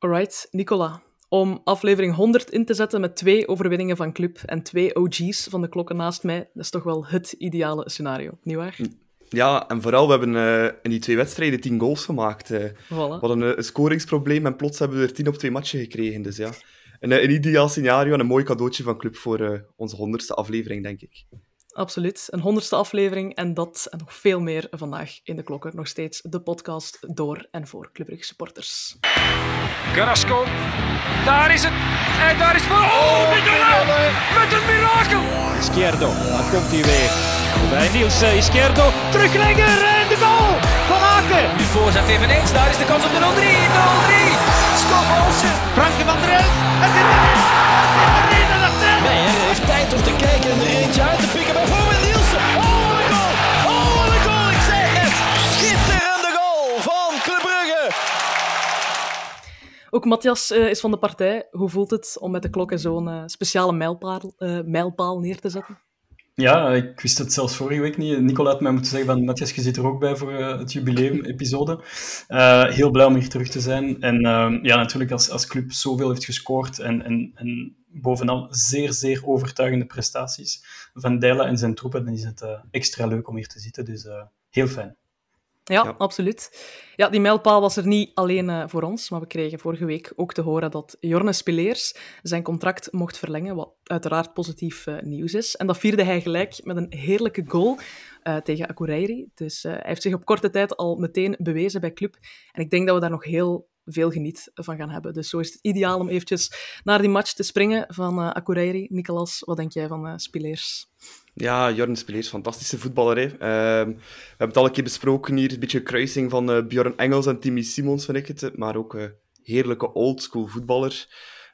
Alright, Nicola. Om aflevering 100 in te zetten met twee overwinningen van club en twee OG's van de klokken naast mij, dat is toch wel het ideale scenario, nietwaar? Ja, en vooral, we hebben uh, in die twee wedstrijden tien goals gemaakt. Uh. Voilà. We hadden een, een scoringsprobleem en plots hebben we er tien op twee matchen gekregen. Dus ja, een, een ideaal scenario en een mooi cadeautje van club voor uh, onze honderdste aflevering, denk ik. Absoluut. Een honderdste aflevering en dat en nog veel meer vandaag in de klokken. Nog steeds de podcast door en voor Club Brugge supporters. Carrasco, daar is het. En daar is het. Oh, Mignolet! Met een mirakel! Izquierdo, dan komt hij weer. Bij Niels Izquierdo, teruglegger en de goal van Aken. Nu voorzet eveneens, daar is de kans op de 0-3. 0-3. Scott Olsen. Frankie van der Elf. Het is erin. Nee, hij heeft tijd om te kijken en er eentje uit te pikken. Bijvoorbeeld Ook Matthias uh, is van de partij. Hoe voelt het om met de klokken zo'n uh, speciale mijlpaal, uh, mijlpaal neer te zetten? Ja, ik wist het zelfs vorige week niet. Nicola had mij moeten zeggen van Matthias, je zit er ook bij voor het jubileum-episode. Heel blij om hier terug te zijn. En uh, ja, natuurlijk als, als club zoveel heeft gescoord en, en, en bovenal zeer, zeer overtuigende prestaties van Dela en zijn troepen, dan is het extra leuk om hier te zitten. Dus heel fijn. Ja, ja, absoluut. Ja, die mijlpaal was er niet alleen uh, voor ons, maar we kregen vorige week ook te horen dat Jorne Spileers zijn contract mocht verlengen, wat uiteraard positief uh, nieuws is. En dat vierde hij gelijk met een heerlijke goal uh, tegen Akureyri. Dus hij heeft zich op korte tijd al meteen bewezen bij club. En ik denk dat we daar nog heel veel geniet van gaan hebben. Dus zo is het ideaal om eventjes naar die match te springen van Akureyri. Nicolas, wat denk jij van Spileers? Ja, Jorn Spileers, fantastische voetballer. Uh, we hebben het al een keer besproken hier, een beetje een kruising van uh, Bjorn Engels en Timmy Simons, vind ik het. Maar ook een heerlijke oldschool voetballer.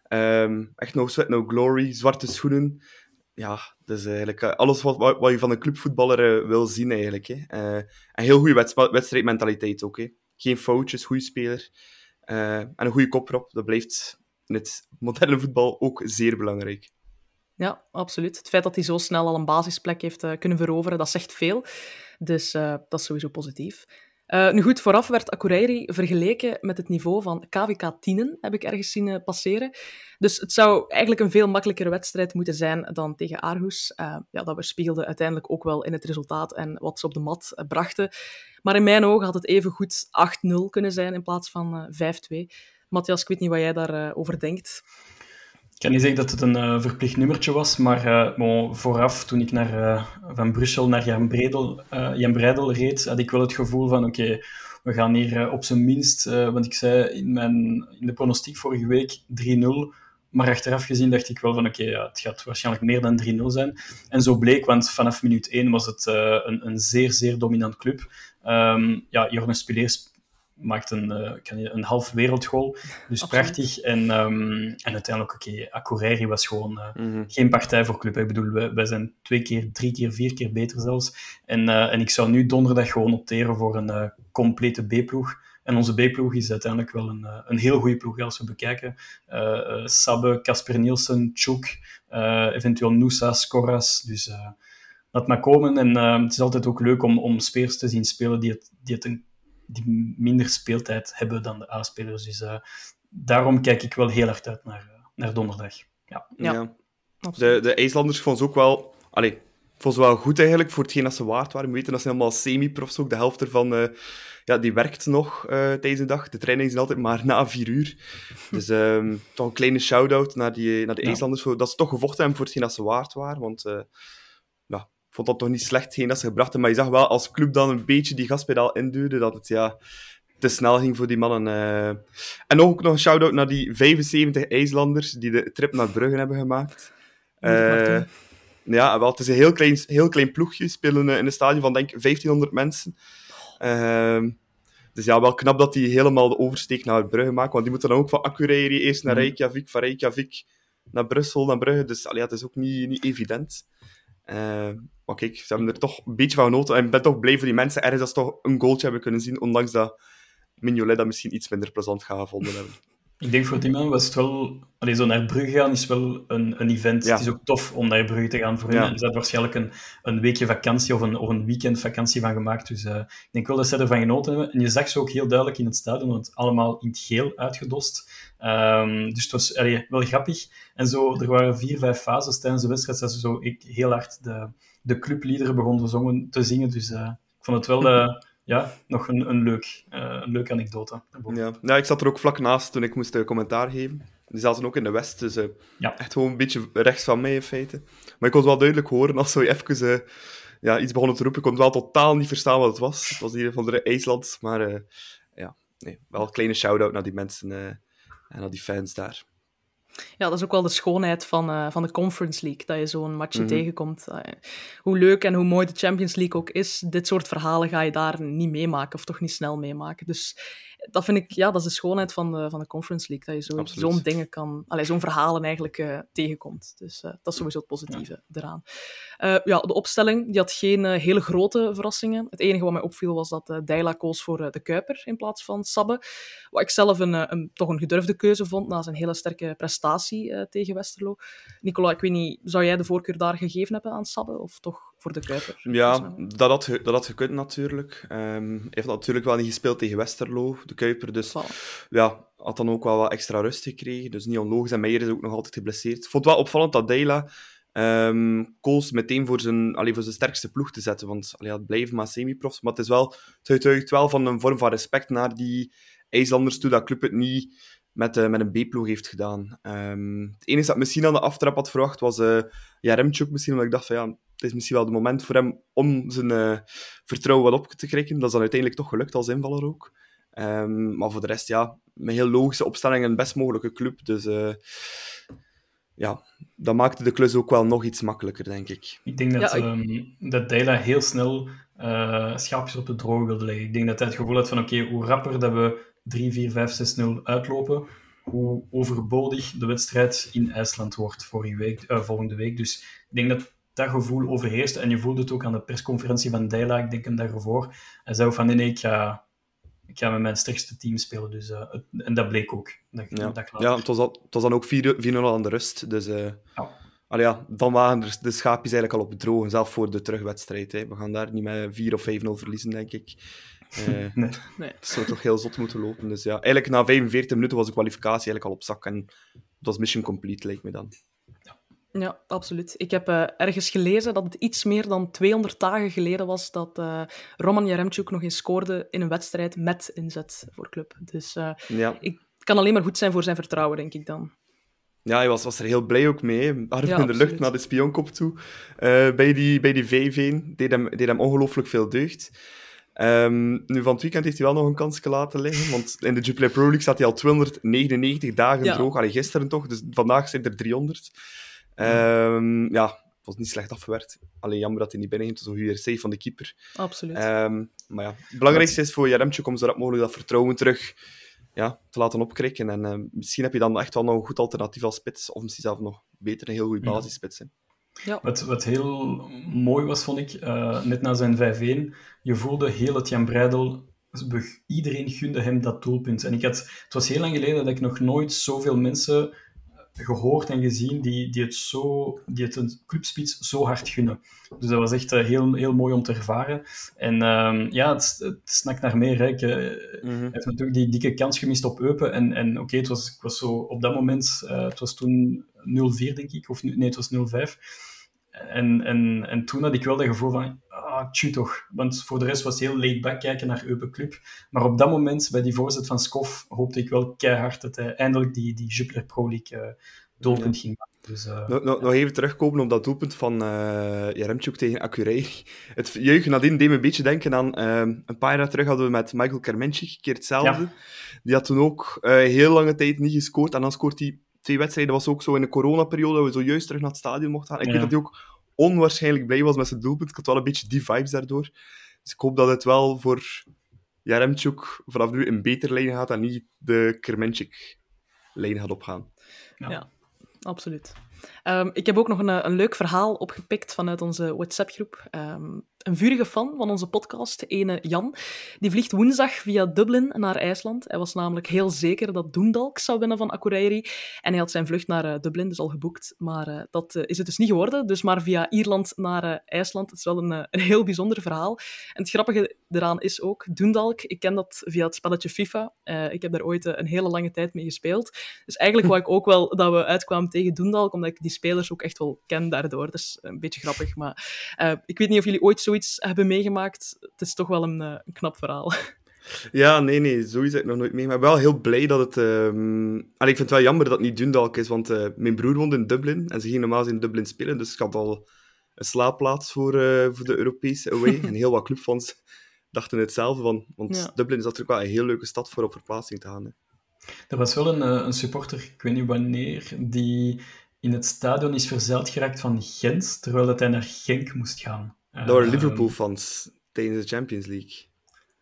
Um, echt no sweat, no glory, zwarte schoenen. Ja, dat is eigenlijk alles wat, wat je van een clubvoetballer wil zien, eigenlijk. Hè. en heel goede wedst wedstrijdmentaliteit ook. Hè. Geen foutjes, goede speler. En een goede koprop, dat blijft in het moderne voetbal ook zeer belangrijk. Ja, absoluut. Het feit dat hij zo snel al een basisplek heeft uh, kunnen veroveren, dat zegt veel. Dus uh, dat is sowieso positief. Uh, nu goed, vooraf werd Akureyri vergeleken met het niveau van KVK Tienen, heb ik ergens zien passeren. Dus het zou eigenlijk een veel makkelijkere wedstrijd moeten zijn dan tegen Aarhus. ja, dat weerspiegelde uiteindelijk ook wel in het resultaat en wat ze op de mat brachten. Maar in mijn ogen had het even goed 8-0 kunnen zijn in plaats van 5-2. Matthias, ik weet niet wat jij daarover over denkt. Ik kan niet zeggen dat het een uh, verplicht nummertje was, maar bon, vooraf, toen ik naar, uh, van Brussel naar Jan Bredel, Jan Breidel reed, had ik wel het gevoel van oké, we gaan hier op zijn minst, want ik zei in, mijn, in de pronostiek vorige week 3-0, maar achteraf gezien dacht ik wel van oké, ja, het gaat waarschijnlijk meer dan 3-0 zijn. En zo bleek, want vanaf minuut 1 was het een, een zeer, zeer dominant club. Um, ja, Jorgen Spileers maakt een, uh, een half wereldgoal. Dus Absoluut. prachtig. En, um, en uiteindelijk, oké, okay, Akureyri was gewoon uh, mm -hmm. geen partij voor club. Ik bedoel, wij, wij, zijn twee keer, drie keer, vier keer beter zelfs. En, uh, en ik zou nu donderdag gewoon opteren voor een complete B-ploeg. En onze B-ploeg is uiteindelijk wel een, een heel goede ploeg als we bekijken. Sabbe, Casper Nielsen, Chuk, eventueel Nusa, Scoras. Dus laat maar komen. En het is altijd ook leuk om, om speers te zien spelen die het, die het een die minder speeltijd hebben dan de A-spelers. Dus uh, daarom kijk ik wel heel hard uit naar, uh, naar donderdag. Ja. ja. ja. De, de IJslanders vonden ze ook wel... Allee, vonden ze wel goed eigenlijk voor hetgeen dat ze waard waren. We weten dat ze helemaal semi-profs ook. De helft ervan uh, ja, die werkt nog tijdens de dag. De training is altijd maar na vier uur. Dus um, toch een kleine shout-out naar, die, naar de ja. IJslanders. Dat ze toch gevochten hebben voor hetgeen dat ze waard waren. Want vond dat toch niet slecht heen dat ze gebracht hebben. Maar je zag wel als club dan een beetje die gaspedaal induwde, dat het ja, te snel ging voor die mannen. Uh... En ook nog een shout-out naar die 75 IJslanders die de trip naar Brugge hebben gemaakt. Uh, ja, wel, het is een heel klein, heel klein ploegje. Spelen in een stadion van denk 1500 mensen. Uh, dus ja, wel knap dat die helemaal de oversteek naar Brugge maken. Want die moeten dan ook van Akureyri eerst naar Reykjavik, van Reykjavik naar Brussel, naar Brugge. Dus allee, ja, het is ook niet, niet evident. Uh, maar kijk, ze hebben er toch een beetje van genoten. En ik ben toch blij voor die mensen ergens dat toch een goaltje hebben kunnen zien, ondanks dat Mignolet dat misschien iets minder plezant gaat gevonden hebben. Ik denk voor Timon was het wel... Allee, zo naar Brugge gaan is wel een, een event. Ja. Het is ook tof om naar Brugge te gaan voor hen. Ja. En ze hadden waarschijnlijk een, een weekje vakantie of een, of een weekend vakantie van gemaakt. Dus eh, ik denk wel dat ze ervan genoten hebben. En je zag ze ook heel duidelijk in het stadion, want allemaal in het geel uitgedost. Ehm, dus het was allee, wel grappig. En zo, er waren vier, vijf fases tijdens de wedstrijd dat ze zo ik, heel hard de, de clubliederen begonnen zongen, te zingen. Dus eh, ik vond het wel eh, ja, nog een, een, leuk, eh, een leuke anekdote. Ja. ja, ik zat er ook vlak naast toen ik moest eh, commentaar geven. Die zaten ook in de West, dus eh, Ja. echt gewoon een beetje rechts van mij in feite. Maar ik kon het wel duidelijk horen als ze even ja, iets begonnen te roepen. Ik kon wel totaal niet verstaan wat het was. Het was hier van de IJsland, maar ja, nee, wel een kleine shout-out naar die mensen en naar die fans daar. Ja, dat is ook wel de schoonheid van, eh, van de Conference League, dat je zo'n matchje Mhm. tegenkomt. Eh, hoe leuk en hoe mooi de Champions League ook is, dit soort verhalen ga je daar niet meemaken, of toch niet snel meemaken. Dus dat vind ik, ja, dat is de schoonheid van de, van de Conference League, dat je zo- zo'n dingen kan, allee, zo'n verhalen eigenlijk eh, tegenkomt. Dus eh, dat is sowieso het positieve eraan. Eh, ja, de opstelling, die had geen hele grote verrassingen. Het enige wat mij opviel was dat Deila koos voor de Kuiper in plaats van Sabbe. Wat ik zelf een, een, toch een gedurfde keuze vond na zijn hele sterke prestatie tegen Westerlo. Nicola, ik weet niet, zou jij de voorkeur daar gegeven hebben aan Sabbe of toch voor de Kuiper? Ja, dat had, dat had gekund natuurlijk. Ehm, hij heeft natuurlijk wel niet gespeeld tegen Westerlo, de Kuiper. Dus Voilà. ja, had dan ook wel wat extra rust gekregen. Dus niet onlogisch. En Meijer is ook nog altijd geblesseerd. Ik vond het wel opvallend dat Deila ehm koos meteen voor zijn, allee, voor zijn sterkste ploeg te zetten. Want allee, het blijven maar semi-profs. Maar het, is wel, het wel van een vorm van respect naar die IJslanders toe, dat club het niet met, eh, met een B-ploeg heeft gedaan. Ehm, het enige dat ik misschien aan de aftrap had verwacht was uh, Jaremchuk misschien, omdat ik dacht van ja, het is misschien wel het moment voor hem om zijn uh, vertrouwen wat op te krikken. Dat is dan uiteindelijk toch gelukt als invaller ook. Um, maar voor de rest, ja, met heel logische opstelling een best mogelijke club. Dus uh, ja, dat maakte de klus ook wel nog iets makkelijker, denk ik. Ik denk dat, ja, ik... Um, dat Deila heel snel uh, schaapjes op de droog wilde leggen. Ik denk dat hij het gevoel had van oké, okay, hoe rapper dat we 3, 4, 5, 6, 0 uitlopen, hoe overbodig de wedstrijd in IJsland wordt vorige week, uh, volgende week. Dus ik denk dat dat gevoel overheerst. En je voelde het ook aan de persconferentie van Deila, ik denk een dag ervoor. Hij zei van nee, nee, ik ga, ik ga met mijn sterkste team spelen. Dus, uh, het, en dat bleek ook. Dat, ja, dat ja het, was al, het was dan ook 4-0 aan de rust. Dus uh, ja. Allee, ja, dan waren er de schaapjes eigenlijk al op het droge, zelf voor de terugwedstrijd. Hè. We gaan daar niet met 4 of 5-0 verliezen, denk ik. Uh, nee. nee. Het zou toch heel zot moeten lopen. Dus ja, eigenlijk na 45 minuten was de kwalificatie eigenlijk al op zak. En het was mission complete, lijkt me dan. Ja, absoluut. Ik heb uh, ergens gelezen dat het iets meer dan 200 dagen geleden was dat uh, Roman Jaremchuk nog eens scoorde in een wedstrijd met inzet voor club. Dus uh, ja. ik kan alleen maar goed zijn voor zijn vertrouwen, denk ik dan. Ja, hij was, was er heel blij ook mee. Arm ja, in de lucht naar de spionkop toe. Bij, die, bij die VV deed hem, deed hem ongelooflijk veel deugd. Um, nu, van het weekend heeft hij wel nog een kans laten liggen, want in de Jupiler Pro League staat hij al 299 dagen ja. droog. Allee, gisteren toch, dus vandaag zijn er 300. Um, ja, het was niet slecht afgewerkt. Alleen jammer dat hij niet binnenging, het was een goede save van de keeper. Absoluut. Um, maar ja, het belangrijkste is voor Jaremchuk om zo rap mogelijk dat vertrouwen terug ja, te laten opkrikken. En uh, misschien heb je dan echt wel nog een goed alternatief als spits, of misschien zelfs nog beter een heel goede basisspits. Ja. Ja. Wat, wat heel mooi was, vond ik, uh, net na zijn 5-1, je voelde heel het Jan Breidel, iedereen gunde hem dat doelpunt. En ik had, het was heel lang geleden dat ik nog nooit zoveel mensen gehoord en gezien die, die, het zo, die het een clubspits zo hard gunnen. Dus dat was echt uh, heel, heel mooi om te ervaren. En uh, ja, het, het snakt naar meer. Hè. Ik uh, mm-hmm. heb natuurlijk die dikke kans gemist op Eupen. En, en oké, okay, het was, ik was zo op dat moment, uh, het was toen 0-4 denk ik, of nee, het was 0-5. En, en, en toen had ik wel dat gevoel van, ah, tju toch. Want voor de rest was heel laid back kijken naar Eupen Club. Maar op dat moment, bij die voorzet van Skof, hoopte ik wel keihard dat hij eindelijk die, die Jupiler Pro League uh, doelpunt ja. ging maken. Dus, uh, nog, nog, nog even terugkomen op dat doelpunt van uh, Jaremchuk tegen Acurei. Het juichen nadien deed me een beetje denken aan... Uh, een paar jaar terug hadden we met Michael Kermenchik een keer hetzelfde. Ja. Die had toen ook uh, heel lange tijd niet gescoord. En dan scoort hij twee wedstrijden. was ook zo in de coronaperiode dat we zojuist terug naar het stadion mochten gaan. Ik ja. weet dat hij ook onwaarschijnlijk blij was met zijn doelpunt. Ik had wel een beetje die vibes daardoor. Dus ik hoop dat het wel voor Jaremchuk vanaf nu een beter lijn gaat en niet de Kermenchik-lijn gaat opgaan. Ja, ja absoluut. Um, ik heb ook nog een, een leuk verhaal opgepikt vanuit onze WhatsApp-groep. Um, een vurige fan van onze podcast, ene Jan. Die vliegt woensdag via Dublin naar IJsland. Hij was namelijk heel zeker dat Doendalk zou winnen van Akureyri. En hij had zijn vlucht naar uh, Dublin dus al geboekt. Maar uh, dat uh, is het dus niet geworden. Dus maar via Ierland naar IJsland. Het is wel een, een heel bijzonder verhaal. En het grappige eraan is ook, Doendalk, ik ken dat via het spelletje FIFA. ik heb daar ooit een hele lange tijd mee gespeeld. Dus eigenlijk wou ik ook wel dat we uitkwamen tegen Doendalk, omdat ik die spelers ook echt wel ken daardoor. Dus een beetje grappig. Maar ik weet niet of jullie ooit zoiets hebben meegemaakt. Het is toch wel een, een knap verhaal. Ja, nee, nee, zoiets heb ik nog nooit mee. Maar ik ben wel heel blij dat het... Um... Allee, ik vind het wel jammer dat het niet Dundalk is, want uh, mijn broer woont in Dublin en ze gingen normaal in Dublin spelen, dus ik had al een slaapplaats voor, uh, voor de Europese away. en heel wat clubfans dachten hetzelfde, van, want ja. Dublin is natuurlijk wel een heel leuke stad voor op verplaatsing te gaan. Hè. Er was wel een, een supporter, ik weet niet wanneer, die in het stadion is verzeild geraakt van Gent, terwijl dat hij naar Genk moest gaan. Dat waren Liverpool-fans tijdens de Champions League.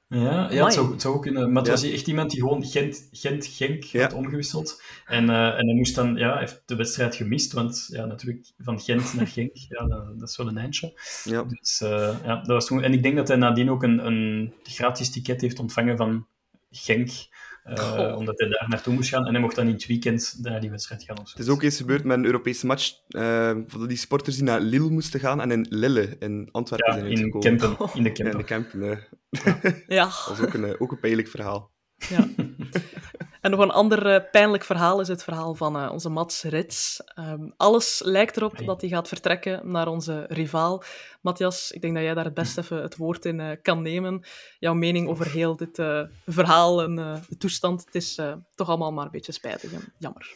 Ja, ja het, zou, het zou ook kunnen. Maar het was echt iemand die gewoon Gent-Genk Gent, ja. had omgewisseld. En, uh, en hij moest dan, ja, heeft de wedstrijd gemist, want ja, natuurlijk van Gent naar Genk, ja, dat, dat is wel een eindje. Ja. Dus, uh, ja, dat was toen, en ik denk dat hij nadien ook een, een gratis ticket heeft ontvangen van Genk. Uh, omdat hij daar naartoe moest gaan en hij mocht dan in het weekend naar die wedstrijd gaan. Het is ook eens gebeurd met een Europese match uh, van die sporters die naar Lille moesten gaan en in Lille in Antwerpen ja, zijn in Kempen, in de Kempen. Ja, in de Kempen. ja. Dat is ook een, ook een pijnlijk verhaal. Ja. En nog een ander uh, pijnlijk verhaal is het verhaal van uh, onze Mats Rits. Um, alles lijkt erop dat hij gaat vertrekken naar onze rivaal. Matthias, ik denk dat jij daar het best even het woord in uh, kan nemen. Jouw mening over heel dit verhaal en de toestand. Het is toch allemaal maar een beetje spijtig en jammer.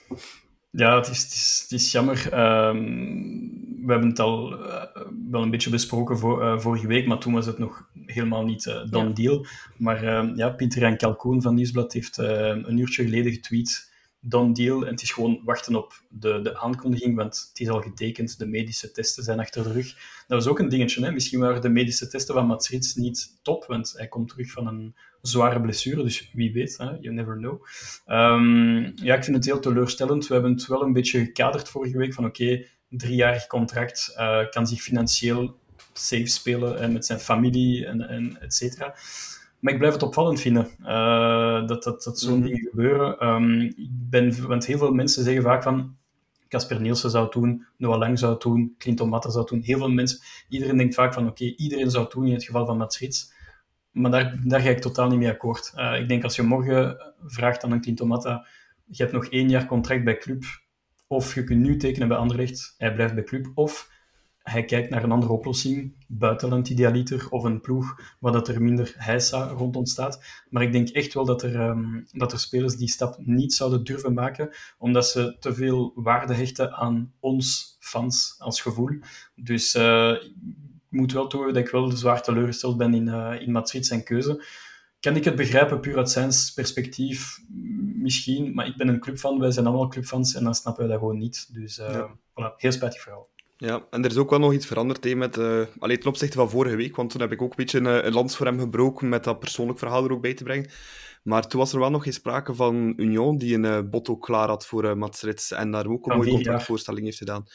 Ja, het is, het is, het is jammer. Um, we hebben het al uh, wel een beetje besproken voor, uh, vorige week, maar toen was het nog helemaal niet uh, done ja. deal. Maar uh, ja, Pieter en Kalkoen van Nieuwsblad heeft een uurtje geleden getweet done deal. En het is gewoon wachten op de, de aankondiging, want het is al getekend. De medische testen zijn achter de rug. Dat was ook een dingetje. Hè? Misschien waren de medische testen van Mats niet top, want hij komt terug van een zware blessure. Dus wie weet, hè? you never know. Um, ja, ik vind het heel teleurstellend. We hebben het wel een beetje gekaderd vorige week van oké, okay, driejarig contract, uh, kan zich financieel safe spelen en met zijn familie en, en et cetera. Maar ik blijf het opvallend vinden uh, dat, dat, dat zo'n mm. dingen gebeuren. Um, ik ben, want heel veel mensen zeggen vaak van Casper Nielsen zou het doen, Noah Lang zou het doen, Clinton Matter zou het doen. Heel veel mensen, iedereen denkt vaak van oké, okay, iedereen zou het doen in het geval van Mats Rits. Maar daar, daar ga ik totaal niet mee akkoord. Uh, ik denk als je morgen vraagt aan een Clinton Matta, je hebt nog één jaar contract bij club, of je kunt nu tekenen bij Anderlecht, hij blijft bij club, of hij kijkt naar een andere oplossing, buitenland idealiter of een ploeg waar dat er minder heisa rond ontstaat. Maar ik denk echt wel dat er, um, dat er spelers die stap niet zouden durven maken, omdat ze te veel waarde hechten aan ons fans als gevoel. Dus uh, ik moet wel toegeven dat ik wel zwaar teleurgesteld ben in, uh, in Madrid zijn keuze. Kan ik het begrijpen, puur uit zijn perspectief? Misschien, maar ik ben een clubfan, wij zijn allemaal clubfans en dan snappen we dat gewoon niet. Dus uh, ja. voilà, heel spijtig verhaal. Ja, en er is ook wel nog iets veranderd he, met, uh, allee, ten opzichte van vorige week, want toen heb ik ook een beetje een, een lans voor hem gebroken met dat persoonlijk verhaal er ook bij te brengen. Maar toen was er wel nog geen sprake van Union die een uh, botto klaar had voor uh, Mats Rits en daar ook een mooie contractvoorstelling heeft gedaan.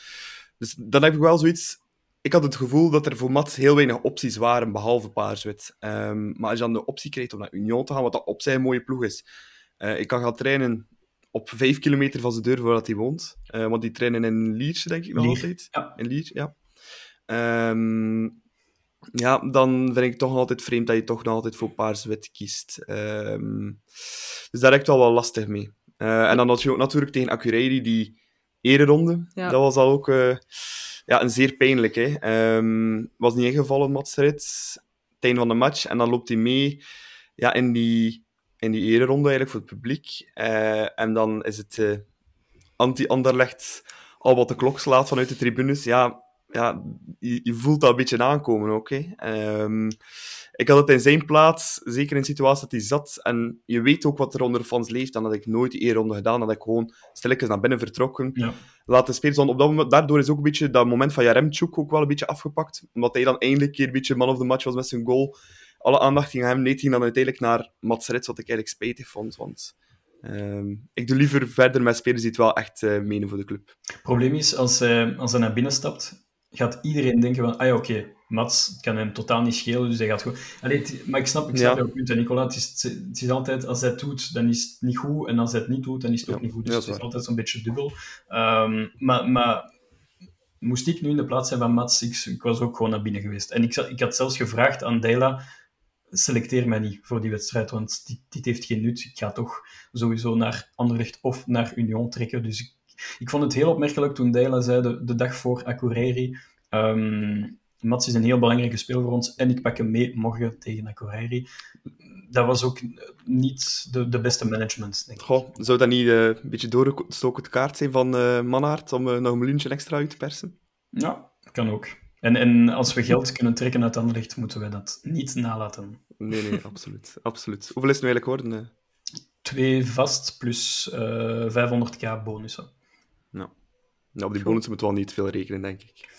Dus dan heb ik wel zoiets... Ik had het gevoel dat er voor Mats heel weinig opties waren, behalve Paarswit. Um, maar als je dan de optie krijgt om naar Union te gaan, wat dat op zijn mooie ploeg is... ik kan gaan trainen op vijf kilometer van zijn deur waar dat hij woont. Uh, want die trainen in Liers, denk ik nog Lier. altijd. Ja. In Liers, ja. Um, ja, dan vind ik toch nog altijd vreemd dat je toch nog altijd voor paars-wit kiest. Um, dus daar heb ik het wel wel lastig mee. Uh, en dan had je ook natuurlijk tegen Akureyri die ereronde. Ja. Dat was al ook uh, ja, een zeer pijnlijk. Hè. Um, was niet ingevallen, Mats Rits, het einde van de match. En dan loopt hij mee ja, in die in die ereronde eigenlijk voor het publiek. Uh, en dan is het uh, anti-Anderlecht al wat de klok slaat vanuit de tribunes. Ja, ja je, je voelt dat een beetje aankomen ook. Um, ik had het in zijn plaats, zeker in de situatie dat hij zat. En je weet ook wat er onder de fans leeft. Dan had ik nooit die ereronde gedaan. Dan had ik gewoon stilletjes naar binnen vertrokken. Ja. Laten spelen. Op dat moment, daardoor is ook een beetje dat moment van Jaremchuk ook wel een beetje afgepakt. Omdat hij dan eindelijk een keer een beetje man of the match was met zijn goal alle aandacht ging hem. Nee, ging dan uiteindelijk naar Mats Rits, wat ik eigenlijk spijtig vond. Want um, ik doe liever verder met spelers die het wel echt uh, menen voor de club. Het probleem is, als hij, als hij naar binnen stapt, gaat iedereen denken van, ah ja, oké, Mats, het kan hem totaal niet schelen, dus hij gaat gewoon... Allee, maar ik snap, ik snap Ja. jouw punt, hè, Nicola. Het is, het is altijd, als hij het doet, dan is het niet goed, en als hij het niet doet, dan is het ook niet goed. Dus het is altijd zo'n beetje dubbel. Ehm, maar, maar moest ik nu in de plaats zijn van Mats, ik, ik was ook gewoon naar binnen geweest. En ik, ik had zelfs gevraagd aan Dela, selecteer mij niet voor die wedstrijd, want dit, dit heeft geen nut. Ik ga toch sowieso naar Anderlecht of naar Union trekken. Dus ik, ik vond het heel opmerkelijk toen Dela zei, de, de dag voor Akureyri, ehm, Mats is een heel belangrijke speler voor ons en ik pak hem mee morgen tegen Akureyri. Dat was ook niet de, de beste management, denk ik. Goh, zou dat niet eh, een beetje doorgestoken kaart zijn van Manhart om eh, nog een miljoentje extra uit te persen? Ja, kan ook. En, en als we geld kunnen trekken uit Anderlecht, moeten we dat niet nalaten. Nee, nee, absoluut. absoluut. Hoeveel is het nu eigenlijk geworden? eh? Twee vast plus eh 500k bonussen. Nou, op die bonussen moeten we wel niet veel rekenen, denk ik.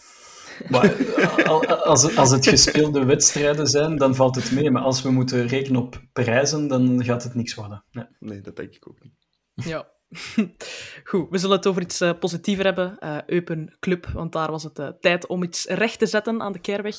Maar eh, al- als, als het gespeelde wedstrijden zijn, dan valt het mee. Maar als we moeten rekenen op prijzen, dan gaat het niks worden. Nee. Nee, dat denk ik ook niet. Ja. Goed, we zullen het over iets eh, positiever hebben. eh Eupen Club, want daar was het eh, tijd om iets recht te zetten aan de Keerweg.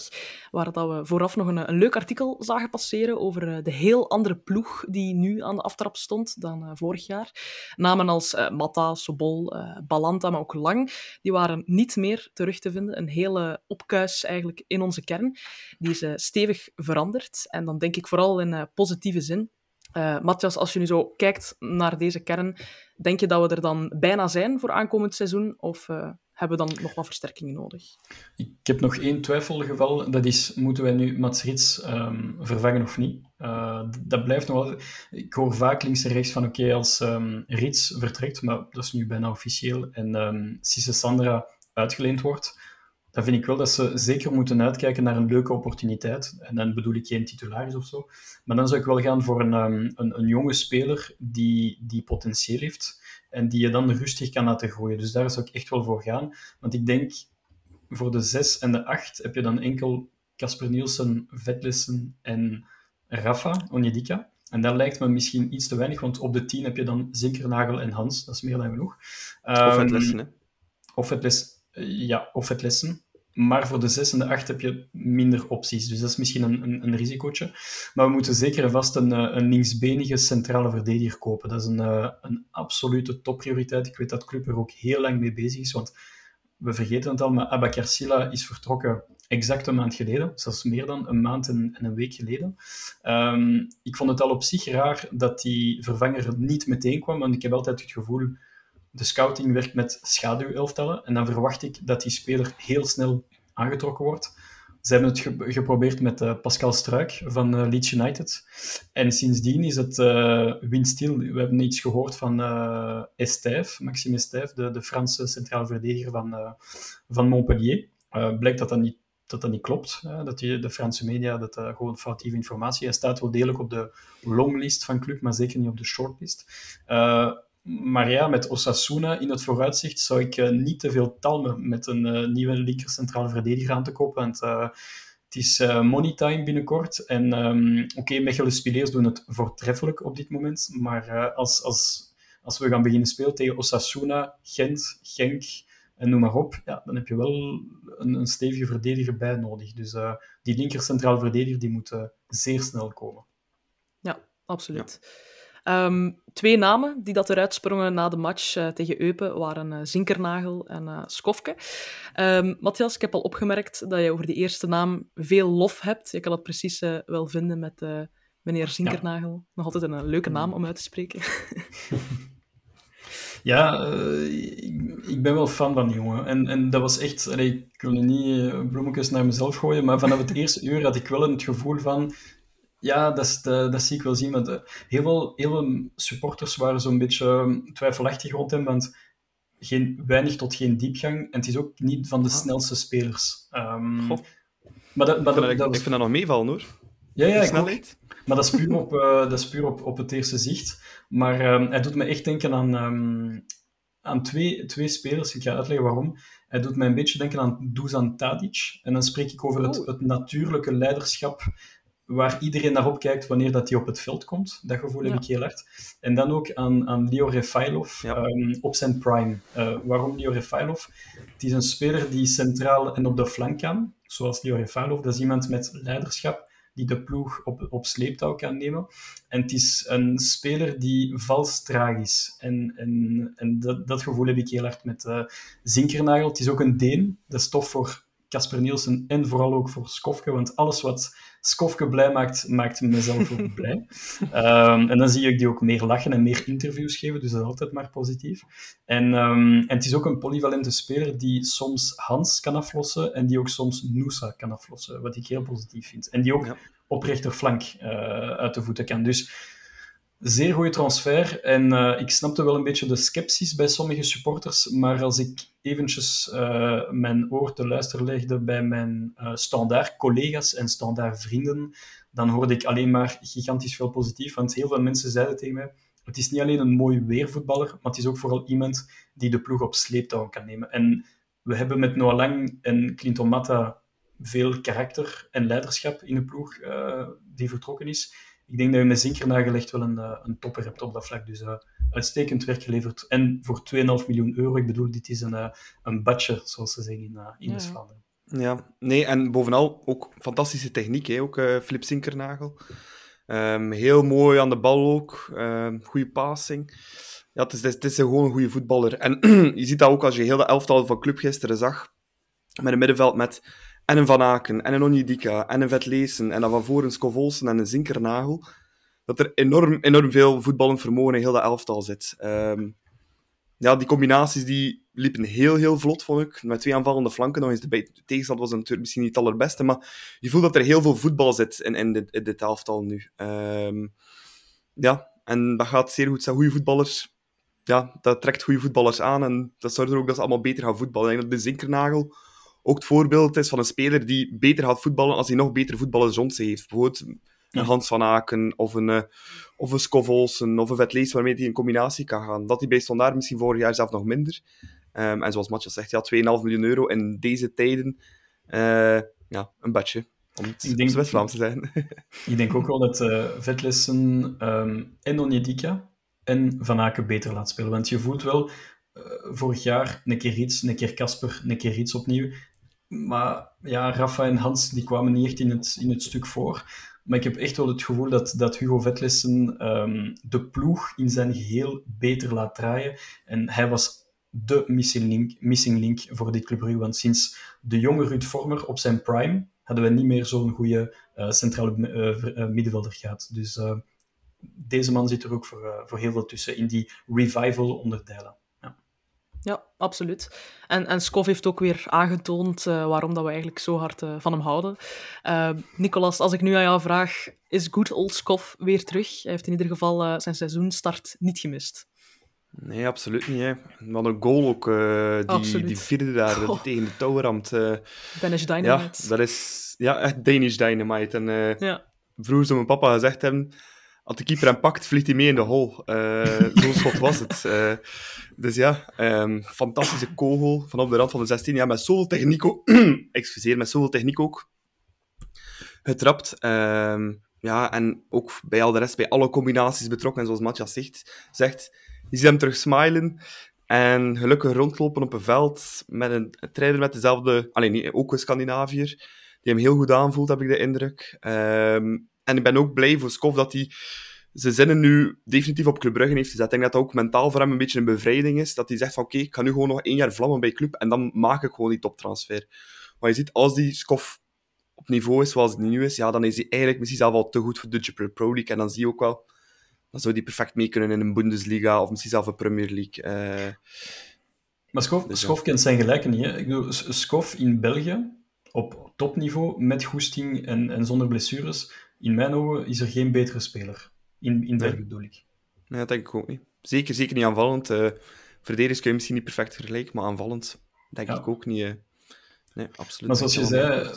Waar dat we vooraf nog een, een leuk artikel zagen passeren over de heel andere ploeg die nu aan de aftrap stond dan vorig jaar. Namen als Matta, Sobol, Balanta, maar ook Lang, die waren niet meer terug te vinden. Een hele opkuis eigenlijk in onze kern. Die is stevig veranderd. En dan denk ik vooral in positieve zin. Eh Matthias, als je nu zo kijkt naar deze kern, denk je dat we er dan bijna zijn voor aankomend seizoen? Of eh, hebben we dan nog wat versterkingen nodig? Ik heb nog één twijfelgeval. Dat is, moeten wij nu Mats Rits ehm, vervangen of niet? Eh, dat blijft nog wel... Ik hoor vaak links en rechts van, oké, als ehm, Rits vertrekt, maar dat is nu bijna officieel, en ehm Cisse Sandra uitgeleend wordt, dan vind ik wel dat ze zeker moeten uitkijken naar een leuke opportuniteit. En dan bedoel ik geen titularis of zo. Maar dan zou ik wel gaan voor een, ehm, een, een jonge speler die, die potentieel heeft en die je dan rustig kan laten groeien. Dus daar zou ik echt wel voor gaan. Want ik denk, voor de 6 en de 8 heb je dan enkel Casper Nielsen, Vetlessen en Rafa Onyedika. En dat lijkt me misschien iets te weinig, want op de 10 heb je dan Zinkernagel en Hans. Dat is meer dan genoeg. Of Ehm, het lessen, hè. of het les, ja, of het lessen. Maar voor de 6 en de 8 heb je minder opties. Dus dat is misschien een, een, een risicootje. Maar we moeten zeker en vast een, eh, een linksbenige centrale verdediger kopen. Dat is een, eh, een absolute topprioriteit. Ik weet dat Club er ook heel lang mee bezig is. Want we vergeten het al, maar Abakar Silla is vertrokken exact een maand geleden. Zelfs meer dan een maand en, en een week geleden. Ehm, ik vond het al op zich raar dat die vervanger niet meteen kwam. Want ik heb altijd het gevoel de scouting werkt met schaduwelftallen en dan verwacht ik dat die speler heel snel aangetrokken wordt. Ze hebben het ge- geprobeerd met eh, Pascal Struik van eh, Leeds United. En sindsdien is het windstil. We hebben iets gehoord van eh Estève, Maxime Estève, de, de Franse centrale verdediger van, van Montpellier. Blijkt dat dat niet, dat, dat niet klopt. hè, dat die, de Franse media dat gewoon foutieve informatie. Hij staat wel degelijk op de longlist van club, maar zeker niet op de shortlist. Maar ja, met Osasuna in het vooruitzicht zou ik eh, niet te veel talmen met een eh, nieuwe linker centrale verdediger aan te kopen. Want eh, het is eh, money time binnenkort. En ehm, oké, Mechelen Spileers doen het voortreffelijk op dit moment. Maar eh, als, als, als we gaan beginnen spelen tegen Osasuna, Gent, Genk en noem maar op, ja, dan heb je wel een, een stevige verdediger bij nodig. Dus eh, die linker centrale verdediger die moet zeer snel komen. Ja, absoluut. Ehm, twee namen die dat eruit sprongen na de match eh, tegen Eupen waren eh, Zinkernagel en eh Skofke. Ehm, Matthias, ik heb al opgemerkt dat je over die eerste naam veel lof hebt. Je kan dat precies wel vinden met meneer Zinkernagel. Nog altijd een leuke naam om uit te spreken. Ja, ik, ik ben wel fan van die jongen. En, en dat was echt... allee, ik wil niet bloemetjes naar mezelf gooien, maar vanaf het eerste uur had ik wel het gevoel van... Ja, dat, is de- dat zie ik wel zien. Want eh, heel, veel, heel veel supporters waren zo'n beetje eh, twijfelachtig rond hem, want geen, weinig tot geen diepgang. En het is ook niet van de snelste spelers. Ehm, Goh. maar dat, maar Ik vind dat, dat, dat ik vind dat nog meevallen, hoor. ja, ja, snelheid. Maar dat is puur op, eh, dat is puur op, op het eerste zicht. Maar ehm, hij doet me echt denken aan, ehm, aan twee, twee spelers. Ik ga uitleggen waarom. Hij doet mij een beetje denken aan Dusan Tadic. En dan spreek ik over het, Oh. het natuurlijke leiderschap waar iedereen naar opkijkt wanneer dat hij op het veld komt. Dat gevoel heb ik heel hard. En dan ook aan, aan Leo Refailov ehm, op zijn prime. Uh, waarom Leo Refailov? Het is een speler die centraal en op de flank kan, zoals Leo Refailov. Dat is iemand met leiderschap die de ploeg op, op sleeptouw kan nemen. En het is een speler die vals tragisch. En, en, en dat, dat gevoel heb ik heel hard met uh, Zinkernagel. Het is ook een Deen. Dat is tof voor Casper Nielsen en vooral ook voor Skofke, want alles wat Skofke blij maakt, maakt mezelf ook blij. Um, en dan zie ik die ook meer lachen en meer interviews geven, dus dat is altijd maar positief. En, um, en het is ook een polyvalente speler die soms Hans kan aflossen en die ook soms Noosa kan aflossen, wat ik heel positief vind. En die ook ja. op rechterflank uh, uit de voeten kan. Dus zeer goede transfer. En uh, ik snapte wel een beetje de sceptisch bij sommige supporters, maar als ik eventjes uh, mijn oor te luisteren legde bij mijn uh, standaard collega's en standaard vrienden, dan hoorde ik alleen maar gigantisch veel positief. Want heel veel mensen zeiden tegen mij, het is niet alleen een mooi weervoetballer, maar het is ook vooral iemand die de ploeg op sleeptouw kan nemen. En we hebben met Noah Lang en Clinton Matta veel karakter en leiderschap in de ploeg die vertrokken is ik denk dat je met Zinkernagel echt wel een, uh, een topper hebt op dat vlak. Dus uh, uitstekend werk geleverd. En voor 2,5 miljoen euro, ik bedoel, dit is een, uh, een badje, zoals ze zeggen in, in ja. West-Vlaanderen. Ja, nee, en bovenal ook fantastische techniek, hè, ook Flip Zinkernagel. Um, heel mooi aan de bal ook, um, goede passing. Ja, het is, het is gewoon een goede voetballer. En je ziet dat ook als je heel de elftal van club gisteren zag, met een middenveld met en een Van Aken, en een Onjedika, en een Vetleesen, en dan van voor een Scovolsen en een Zinkernagel, dat er enorm, enorm veel voetballend vermogen in heel dat elftal zit. Um, ja, die combinaties die liepen heel, heel vlot, vond ik. Met twee aanvallende flanken. Nog eens de tegenstand was natuurlijk misschien niet het allerbeste, maar je voelt dat er heel veel voetbal zit in, in, dit, elftal nu. Um, ja, en dat gaat zeer goed zijn. Goede voetballers, ja, dat trekt goede voetballers aan en dat zorgt er ook dat ze allemaal beter gaan voetballen. Ik denk dat de Zinkernagel ook het voorbeeld is van een speler die beter gaat voetballen als hij nog betere voetballers rond zich heeft. Bijvoorbeeld een Hans van Aken of een, uh, of een Scovolsen of een Vetlees waarmee hij in combinatie kan gaan. Dat hij bij Standaard misschien vorig jaar zelf nog minder. Um, en zoals Matjas zegt, ja, 2,5 miljoen euro in deze tijden. Uh, ja, een badje. Om het ik denk, West-Vlaams te zijn. ik denk ook wel dat uh, Vetlessen um, en Onjedika en Van Aken beter laat spelen. Want je voelt wel, uh, vorig jaar een keer iets, een keer Casper, een keer iets opnieuw. Maar ja, Rafa en Hans die kwamen niet echt in het, in het stuk voor. Maar ik heb echt wel het gevoel dat, dat Hugo Vetlessen um, de ploeg in zijn geheel beter laat draaien. En hij was de missing link, missing link voor dit Club. Want sinds de jonge Ruud Vormer op zijn prime hadden we niet meer zo'n goede uh, centrale uh, middenvelder gehad. Dus deze man zit er ook voor, voor heel veel tussen in die revival onderdelen. Ja, absoluut. En, en Skov heeft ook weer aangetoond uh, waarom dat we eigenlijk zo hard uh, van hem houden. Uh, Nicolas, als ik nu aan jou vraag, is good old Skov weer terug? Hij heeft in ieder geval zijn seizoenstart niet gemist. Nee, absoluut niet. Hè. Wat een goal ook, die, die vierde daar oh. tegen de touw ramt. Danish Dynamite. Ja, dat is ja, echt Danish Dynamite. En ja. vroeger zou mijn papa gezegd hebben als de keeper hem pakt, vliegt hij mee in de hol. Uh, Zo'n schot was het. Uh, dus ja, um, fantastische kogel vanaf de rand van de 16. Ja, met zoveel techniek ook. Excuseer, met zoveel techniek ook. Getrapt. Um, ja, en ook bij al de rest, bij alle combinaties betrokken. En zoals Matthias zegt, zegt, je ziet hem terug smilen. En gelukkig rondlopen op een veld met een, trainer met dezelfde... Alleen, ook een Scandinaviër. Die hem heel goed aanvoelt, heb ik de indruk. Um, en ik ben ook blij voor Skov dat hij zijn zinnen nu definitief op Club Brugge heeft gezet. Ik denk dat dat ook mentaal voor hem een beetje een bevrijding is. Dat hij zegt van oké, okay, ik ga nu gewoon nog één jaar vlammen bij Club en dan maak ik gewoon die toptransfer. Maar je ziet, als die Skov op niveau is zoals het nu is, ja, dan is hij eigenlijk misschien zelf al te goed voor de Jupiler Pro League. En dan zie je ook wel, dan zou hij perfect mee kunnen in een Bundesliga of misschien zelf een Premier League. Uh, maar Skov, dus, kent zijn gelijken niet. Hè? Ik bedoel, Skov in België, op topniveau, met goesting en, en zonder blessures in mijn ogen is er geen betere speler. In, in België bedoel ik. Nee, dat denk ik ook niet. Zeker, zeker niet aanvallend. Uh, verdedigers kun je misschien niet perfect vergelijken, maar aanvallend denk ja. ik ook niet. Uh, nee, absoluut. Maar zoals je zei,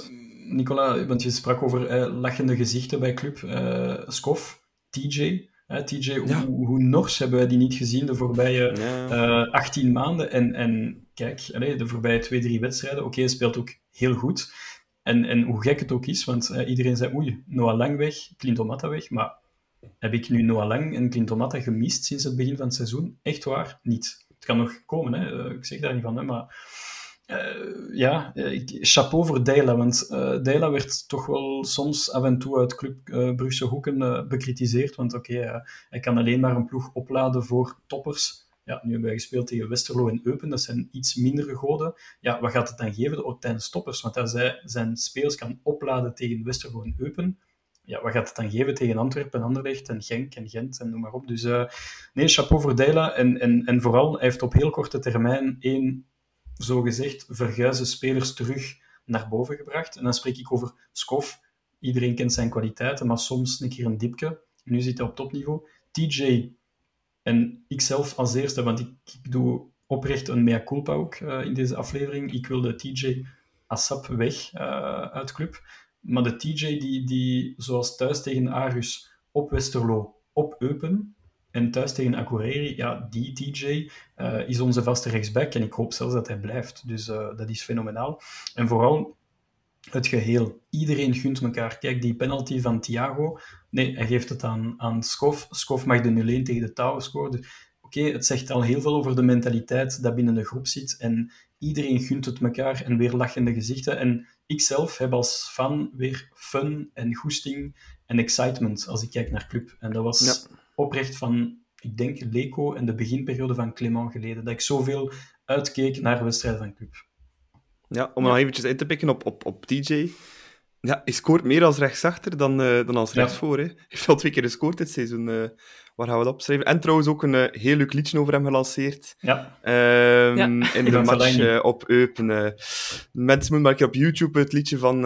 Nicola, want je sprak over uh, lachende gezichten bij club. Uh, Skof, TJ. TJ, ja. hoe, hoe nors hebben wij die niet gezien de voorbije ja. 18 maanden? En, en kijk, allez, de voorbije twee, drie wedstrijden. Oké, okay, hij speelt ook heel goed. En, en hoe gek het ook is, want uh, iedereen zei, oei, Noah Lang weg, Clinton weg, maar heb ik nu Noah Lang en Clinton Matta gemist sinds het begin van het seizoen? Echt waar, niet. Het kan nog komen, hè? ik zeg daar niet van, maar uh, ja, chapeau voor Deila, want uh, Deila werd toch wel soms af en toe uit Club uh, Brugse hoeken bekritiseerd, want oké, hij kan alleen maar een ploeg opladen voor toppers. Ja, nu hebben wij gespeeld tegen Westerlo en Eupen, dat zijn iets mindere goden. Ja, wat gaat het dan geven ook tijdens toppers? Want als hij zijn spelers kan opladen tegen Westerlo en Eupen, ja, wat gaat het dan geven tegen Antwerpen, Anderlecht en Genk en Gent en noem maar op. Dus nee, chapeau voor Deila. En, en, en vooral, hij heeft op heel korte termijn één zogezegd verguizen spelers terug naar boven gebracht. En dan spreek ik over Skof. Iedereen kent zijn kwaliteiten, maar soms een keer een dipje. Nu zit hij op topniveau. TJ en ikzelf als eerste, want ik, doe oprecht een mea culpa ook uh, in deze aflevering. Ik wilde TJ Assap weg uh, uit club. Maar de TJ die, die zoals thuis tegen Arus op Westerlo, op Eupen, en thuis tegen Akureyri, ja, die TJ uh, is onze vaste rechtsback en ik hoop zelfs dat hij blijft. Dus dat is fenomenaal. En vooral het geheel. Iedereen gunt elkaar. Kijk, die penalty van Thiago. Nee, hij geeft het aan, aan Skof. Skof mag de 0-1 tegen de touwen scoren. Dus, Oké, okay, het zegt al heel veel over de mentaliteit dat binnen de groep zit. En iedereen gunt het elkaar en weer lachende gezichten. En ik zelf heb als fan weer fun en goesting en excitement als ik kijk naar club. En dat was... Ja oprecht van, ik denk, Leco en de beginperiode van Clement geleden. Dat ik zoveel uitkeek naar de wedstrijd van club. Ja, om ja. nog eventjes in te pikken op, op, op TJ. Ja, hij scoort meer als rechtsachter dan, uh, dan als rechtsvoor. Hij heeft al twee keer gescoord dit seizoen. Uh, waar gaan we dat opschrijven? En trouwens ook een uh, heel leuk liedje over hem gelanceerd. Ja. Um, ja. In de match op Eupen. mensen moeten maar een keer op YouTube het liedje van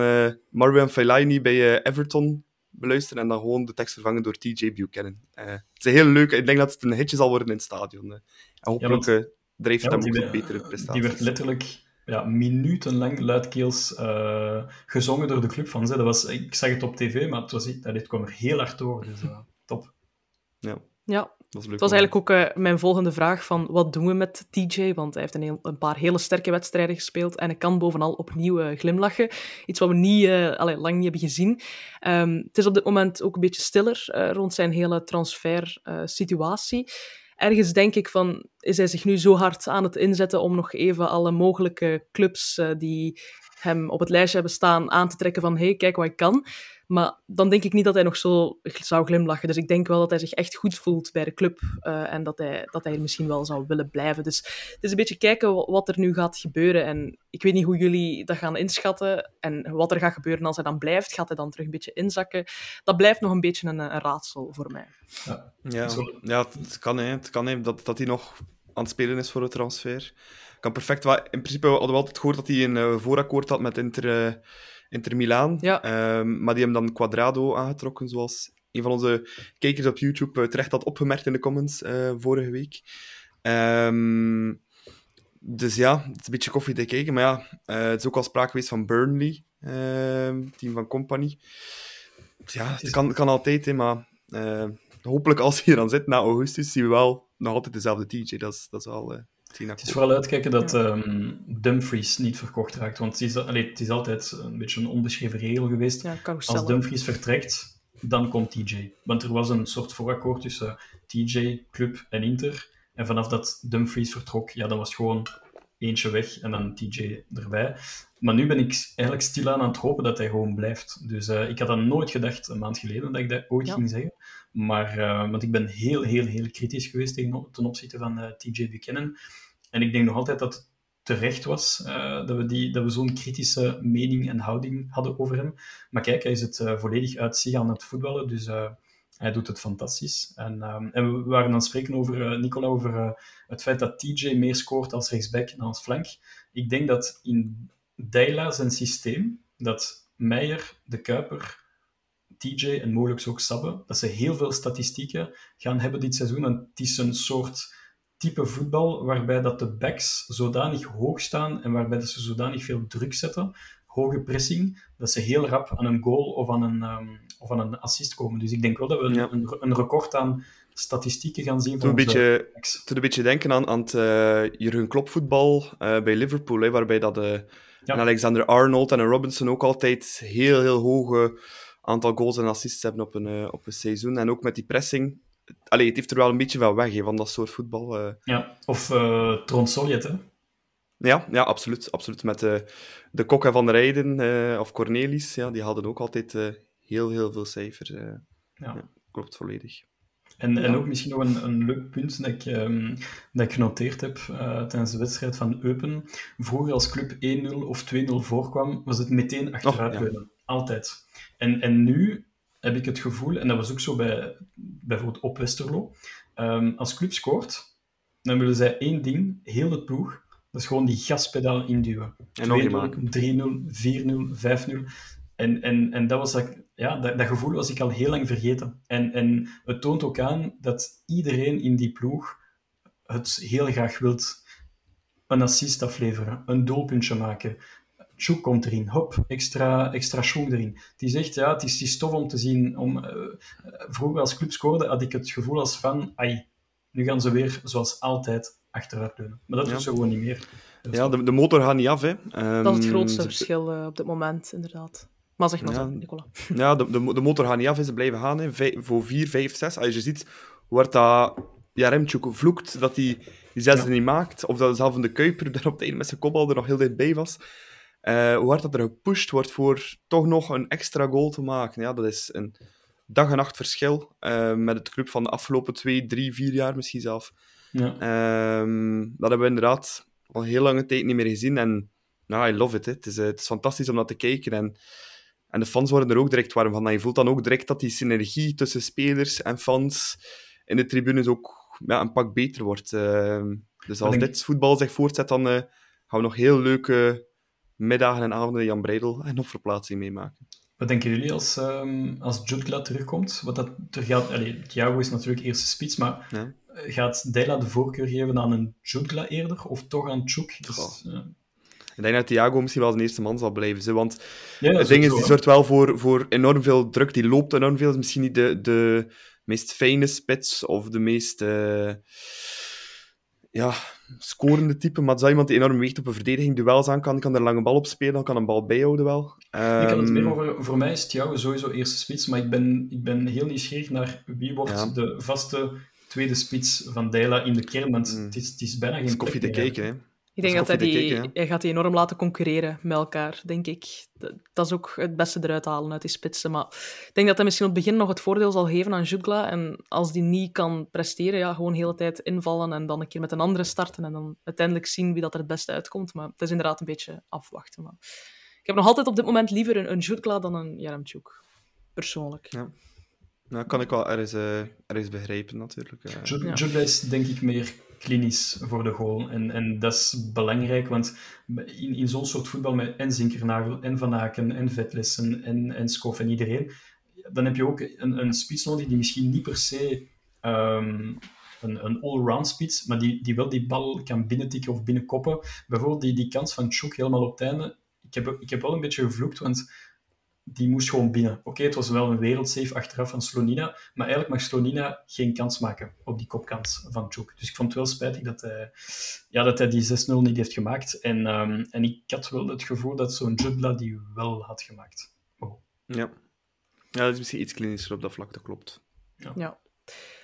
Marwan Fellaini bij Everton beluisteren en dan gewoon de tekst vervangen door TJ Buchanan. Uh, het is een heel leuk, ik denk dat het een hitje zal worden in het stadion. Uh. En hopelijk ja, uh, drijft ja, hem ook een betere prestaties. Die werd letterlijk ja, minutenlang luidkeels uh, gezongen door de clubfans. Dat was, ik zag het op tv, maar het, was, dat, dit kwam er heel hard door. Dus top. Ja. Ja, was het was eigenlijk ook uh, mijn volgende vraag van wat doen we met TJ? Want hij heeft een, heel, een paar hele sterke wedstrijden gespeeld en hij kan bovenal opnieuw uh, glimlachen. Iets wat we niet, uh, allee, lang niet hebben gezien. Um, het is op dit moment ook een beetje stiller rond zijn hele transfer-situatie. Ergens denk ik van, is hij zich nu zo hard aan het inzetten om nog even alle mogelijke clubs die hem op het lijstje hebben staan aan te trekken van hey, kijk wat ik kan. Maar dan denk ik niet dat hij nog zo zou glimlachen. Dus ik denk wel dat hij zich echt goed voelt bij de club. Uh, en dat hij, dat hij er misschien wel zou willen blijven. Dus het is een beetje kijken wat er nu gaat gebeuren. En ik weet niet hoe jullie dat gaan inschatten. En wat er gaat gebeuren als hij dan blijft. Gaat hij dan terug een beetje inzakken? Dat blijft nog een beetje een, een raadsel voor mij. Ja, ja, ja het kan, hè. Het kan hè, dat, dat hij nog aan het spelen is voor het transfer. Kan perfect. In principe hadden we altijd gehoord dat hij een uh, voorakkoord had met Inter. Inter Milaan. Ja. Um, maar die hebben dan Quadrado aangetrokken, zoals een van onze kijkers op YouTube uh, terecht had opgemerkt in de comments uh, vorige week. Um, dus ja, het is een beetje koffie te kijken. Maar ja, uh, het is ook al sprake geweest van Burnley, ehm, team van Company. Ja, het kan, kan altijd, hè, maar hopelijk als hij hier dan zit na augustus, zien we wel nog altijd dezelfde TJ. Dat is, dat is wel het is vooral uitkijken dat um, Dumfries niet verkocht raakt. Want het is, allee, het is altijd een beetje een onbeschreven regel geweest. Ja, Als Dumfries vertrekt, dan komt TJ. Want er was een soort voorakkoord tussen TJ, Club en Inter. En vanaf dat Dumfries vertrok, ja, dan was gewoon eentje weg en dan TJ erbij. Maar nu ben ik eigenlijk stilaan aan het hopen dat hij gewoon blijft. Dus uh, ik had dat nooit gedacht een maand geleden dat ik dat ooit ging zeggen. Maar uh, want ik ben heel, heel, heel kritisch geweest tegen, ten opzichte van uh, TJ Buchanan. En ik denk nog altijd dat het terecht was uh, dat we, die, dat we zo'n kritische mening en houding hadden over hem. Maar kijk, hij is het volledig uit zich aan het voetballen. Dus hij doet het fantastisch. En, um, en we waren aan het spreken over, Nicola, over het feit dat TJ meer scoort als rechtsback en als flank. Ik denk dat in Deila zijn systeem, dat Meijer, de Kuiper, TJ en mogelijk ook Sabbe, dat ze heel veel statistieken gaan hebben dit seizoen. En het is een soort type voetbal waarbij dat de backs zodanig hoog staan en waarbij dat ze zodanig veel druk zetten, hoge pressing, dat ze heel rap aan een goal of aan een, um, of aan een assist komen. Dus ik denk wel dat we een, een, een record aan statistieken gaan zien. Toen een, beetje, toen een beetje denken aan, aan het uh, Jurgen Klopp voetbal uh, bij Liverpool, hè, waarbij dat En Alexander Arnold en Robinson ook altijd heel, heel hoge aantal goals en assists hebben op een, uh, op een seizoen. En ook met die pressing. Allee, het heeft er wel een beetje wel weg van dat soort voetbal. Uh. Ja, of uh, Tron Soljet, hè? Ja, ja, absoluut. absoluut. Met de, de Kokken van de Rijden of Cornelis, ja, die hadden ook altijd heel, heel veel cijfers. Ja. ja. klopt volledig. En, en ook misschien nog een, een leuk punt dat ik, um, dat ik genoteerd heb uh, tijdens de wedstrijd van Eupen. Vroeger als club 1-0 of 2-0 voorkwam, was het meteen achteruit oh, Altijd. En, en nu heb ik het gevoel, en dat was ook zo bij bijvoorbeeld op Westerlo, um, als club scoort, dan willen zij één ding, heel het ploeg, dat is gewoon die gaspedaal induwen. 2-0, 3-0, 4-0, 5-0. En, en, en dat, was dat, ja, dat, dat, gevoel was ik al heel lang vergeten. En, en het toont ook aan dat iedereen in die ploeg het heel graag wilt. Een assist afleveren, een doelpuntje maken. Chouk komt erin, hop, extra, extra erin. Die zegt, ja, het is, het is tof om te zien. Om, uh, vroeger als club scoorde, had ik het gevoel als van, ai, nu gaan ze weer zoals altijd achteruit leunen. Maar dat ja. doet ze gewoon niet meer. ja, de, de motor gaat niet af. Hè. Um, dat is het ehm, grootste verschil uh, op dit moment, inderdaad. Maar zeg maar ja, zo, Nicola. Ja, de, de, de, motor gaat niet af, ze blijven gaan. Hè. Voor 4, 5, 6. Als je ziet wordt dat ja, Remtjuk vloekt dat hij die zesde ja. niet maakt. Of dat zelf de Kuiper daar op het einde met zijn kopbal er nog heel dichtbij was. Uh, hoe hard dat er gepusht wordt voor toch nog een extra goal te maken. Ja, dat is een dag en nacht verschil uh, met het club van de afgelopen twee, drie, vier jaar misschien zelf. Ja. Um, dat hebben we inderdaad al heel lange tijd niet meer gezien. En nou, I love it. Hè. Het, is, uh, het is fantastisch om naar te kijken. En en de fans worden er ook direct warm van. Je voelt dan ook direct dat die synergie tussen spelers en fans in de tribunes ook ja, een pak beter wordt. Uh, dus als dit voetbal zich voortzet, dan gaan we nog heel leuke middagen en avonden Jan Breidel en op verplaatsing meemaken. Wat denken jullie als, um, als Jutgla terugkomt? Wat dat er gaat, allee, Thiago is natuurlijk eerste spits, maar ja. gaat Dela de voorkeur geven aan een Jutgla eerder of toch aan Chuk? Dus, ik denk dat Thiago misschien wel zijn eerste man zal blijven. Zo, want ja, het ding is, die zorgt wel voor, voor enorm veel druk. Die loopt enorm veel. Misschien niet de, de meest fijne spits of de meest uh, ja, scorende type. Maar het is iemand die enorm weegt op een verdediging. Duels aan kan, kan er lange bal op spelen, kan een bal bijhouden wel. Um, ik kan het meer ehm, over, voor mij is Thiago sowieso eerste spits. Maar ik ben, ik ben heel nieuwsgierig naar wie wordt de vaste tweede spits van Dela in de kern. Want mm. het, is, het is bijna geen koffie te kijken, hè. Ik denk dat hij, die, hij gaat die enorm laten concurreren met elkaar, denk ik. Dat is ook het beste eruit halen uit die spitsen. Maar ik denk dat hij misschien op het begin nog het voordeel zal geven aan Jutgla. En als die niet kan presteren, ja, gewoon de hele tijd invallen en dan een keer met een andere starten en dan uiteindelijk zien wie dat er het beste uitkomt. Maar het is inderdaad een beetje afwachten. Maar ik heb nog altijd op dit moment liever een, een Jutgla dan een Jaremchuk. Persoonlijk. Ja. Nou, kan ik wel ergens, uh, ergens begrijpen, natuurlijk. Uh, ja. is denk ik meer klinisch voor de goal. En, en dat is belangrijk, want in, in zo'n soort voetbal met en Zinkernagel, en Van Aken, en Vetlessen, en, en Skof en iedereen, dan heb je ook een, een spits nodig die misschien niet per se um, een, een all-round spits, maar die, die wel die bal kan binnentikken of binnenkoppen. Bijvoorbeeld die, die kans van Chuk helemaal op het einde. Ik heb, ik heb wel een beetje gevloekt, want die moest gewoon binnen. Oké, het was wel een wereldsave achteraf van Slonina, maar eigenlijk mag Slonina geen kans maken op die kopkans van Chuk. Dus ik vond het wel spijtig dat hij, ja, dat hij die 6-0 niet heeft gemaakt. En, um, en ik had wel het gevoel dat zo'n Judla die wel had gemaakt. Oh. Ja. ja, dat is misschien iets klinischer op dat vlak, dat klopt. Ja. ja.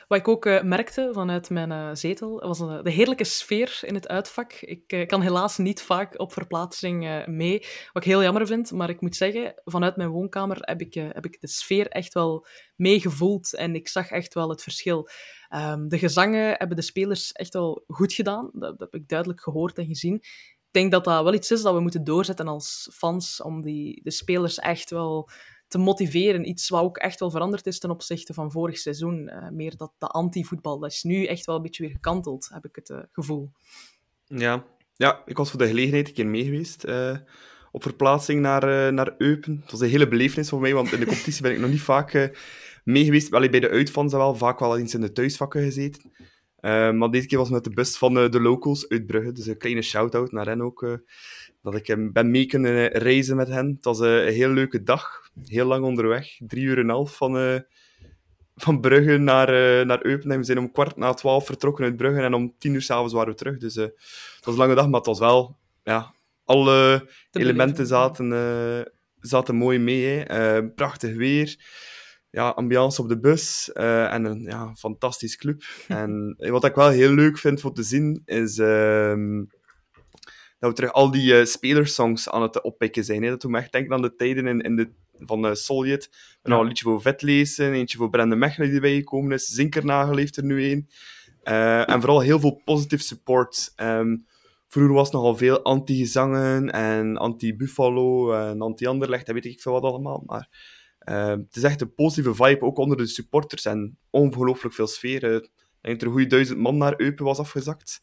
Wat ik ook uh, merkte vanuit mijn uh, zetel, was uh, de heerlijke sfeer in het uitvak. Ik kan helaas niet vaak op verplaatsing mee, wat ik heel jammer vind. Maar ik moet zeggen, vanuit mijn woonkamer heb ik, heb ik de sfeer echt wel meegevoeld. En ik zag echt wel het verschil. Um, de gezangen hebben de spelers echt wel goed gedaan. Dat, dat heb ik duidelijk gehoord en gezien. Ik denk dat dat wel iets is dat we moeten doorzetten als fans, om die, de spelers echt wel te motiveren. Iets wat ook echt wel veranderd is ten opzichte van vorig seizoen. Uh, meer dat de anti-voetbal, dat is nu echt wel een beetje weer gekanteld, heb ik het uh, gevoel. Ja. ja, ik was voor de gelegenheid een keer mee geweest. Uh, op verplaatsing naar, naar Eupen. Het was een hele belevenis voor mij, want in de competitie ben ik nog niet vaak mee geweest. Allee, bij de uitfans wel, vaak wel eens in de thuisvakken gezeten. Maar deze keer was met de bus van de locals uit Brugge. Dus een kleine shout-out naar hen ook dat ik ben mee kunnen reizen met hen. Het was een heel leuke dag. Heel lang onderweg. Drie uur en een half van, van Brugge naar, uh, naar Eupen. we zijn om kwart na twaalf vertrokken uit Brugge en om tien uur s'avonds waren we terug. Dus uh, het was een lange dag, maar het was wel ja, alle Te elementen zaten, eh, zaten mooi mee. Hè. Eh, prachtig weer. Ja, ambiance op de bus. eh, en een ja, fantastisch club. en wat ik wel heel leuk vind voor te zien, is ehm, dat we terug al die eh, spelersongs aan het oppikken zijn. Hè. Dat doet me echt denken aan de tijden in, in de, van uh, Soljet. En al een liedje voor Vet lezen, eentje voor Brenda Mechelen die erbij gekomen is. Zinkernagel heeft er nu een. Eh, en vooral heel veel positive support. Ehm, vroeger was nogal veel anti-gezangen en anti-Buffalo en anti-Anderlecht en weet ik veel wat allemaal. Maar uh, het is echt een positieve vibe, ook onder de supporters. En ongelooflijk veel sfeer. Uh, ik denk dat er een goede duizend man naar Eupen was afgezakt.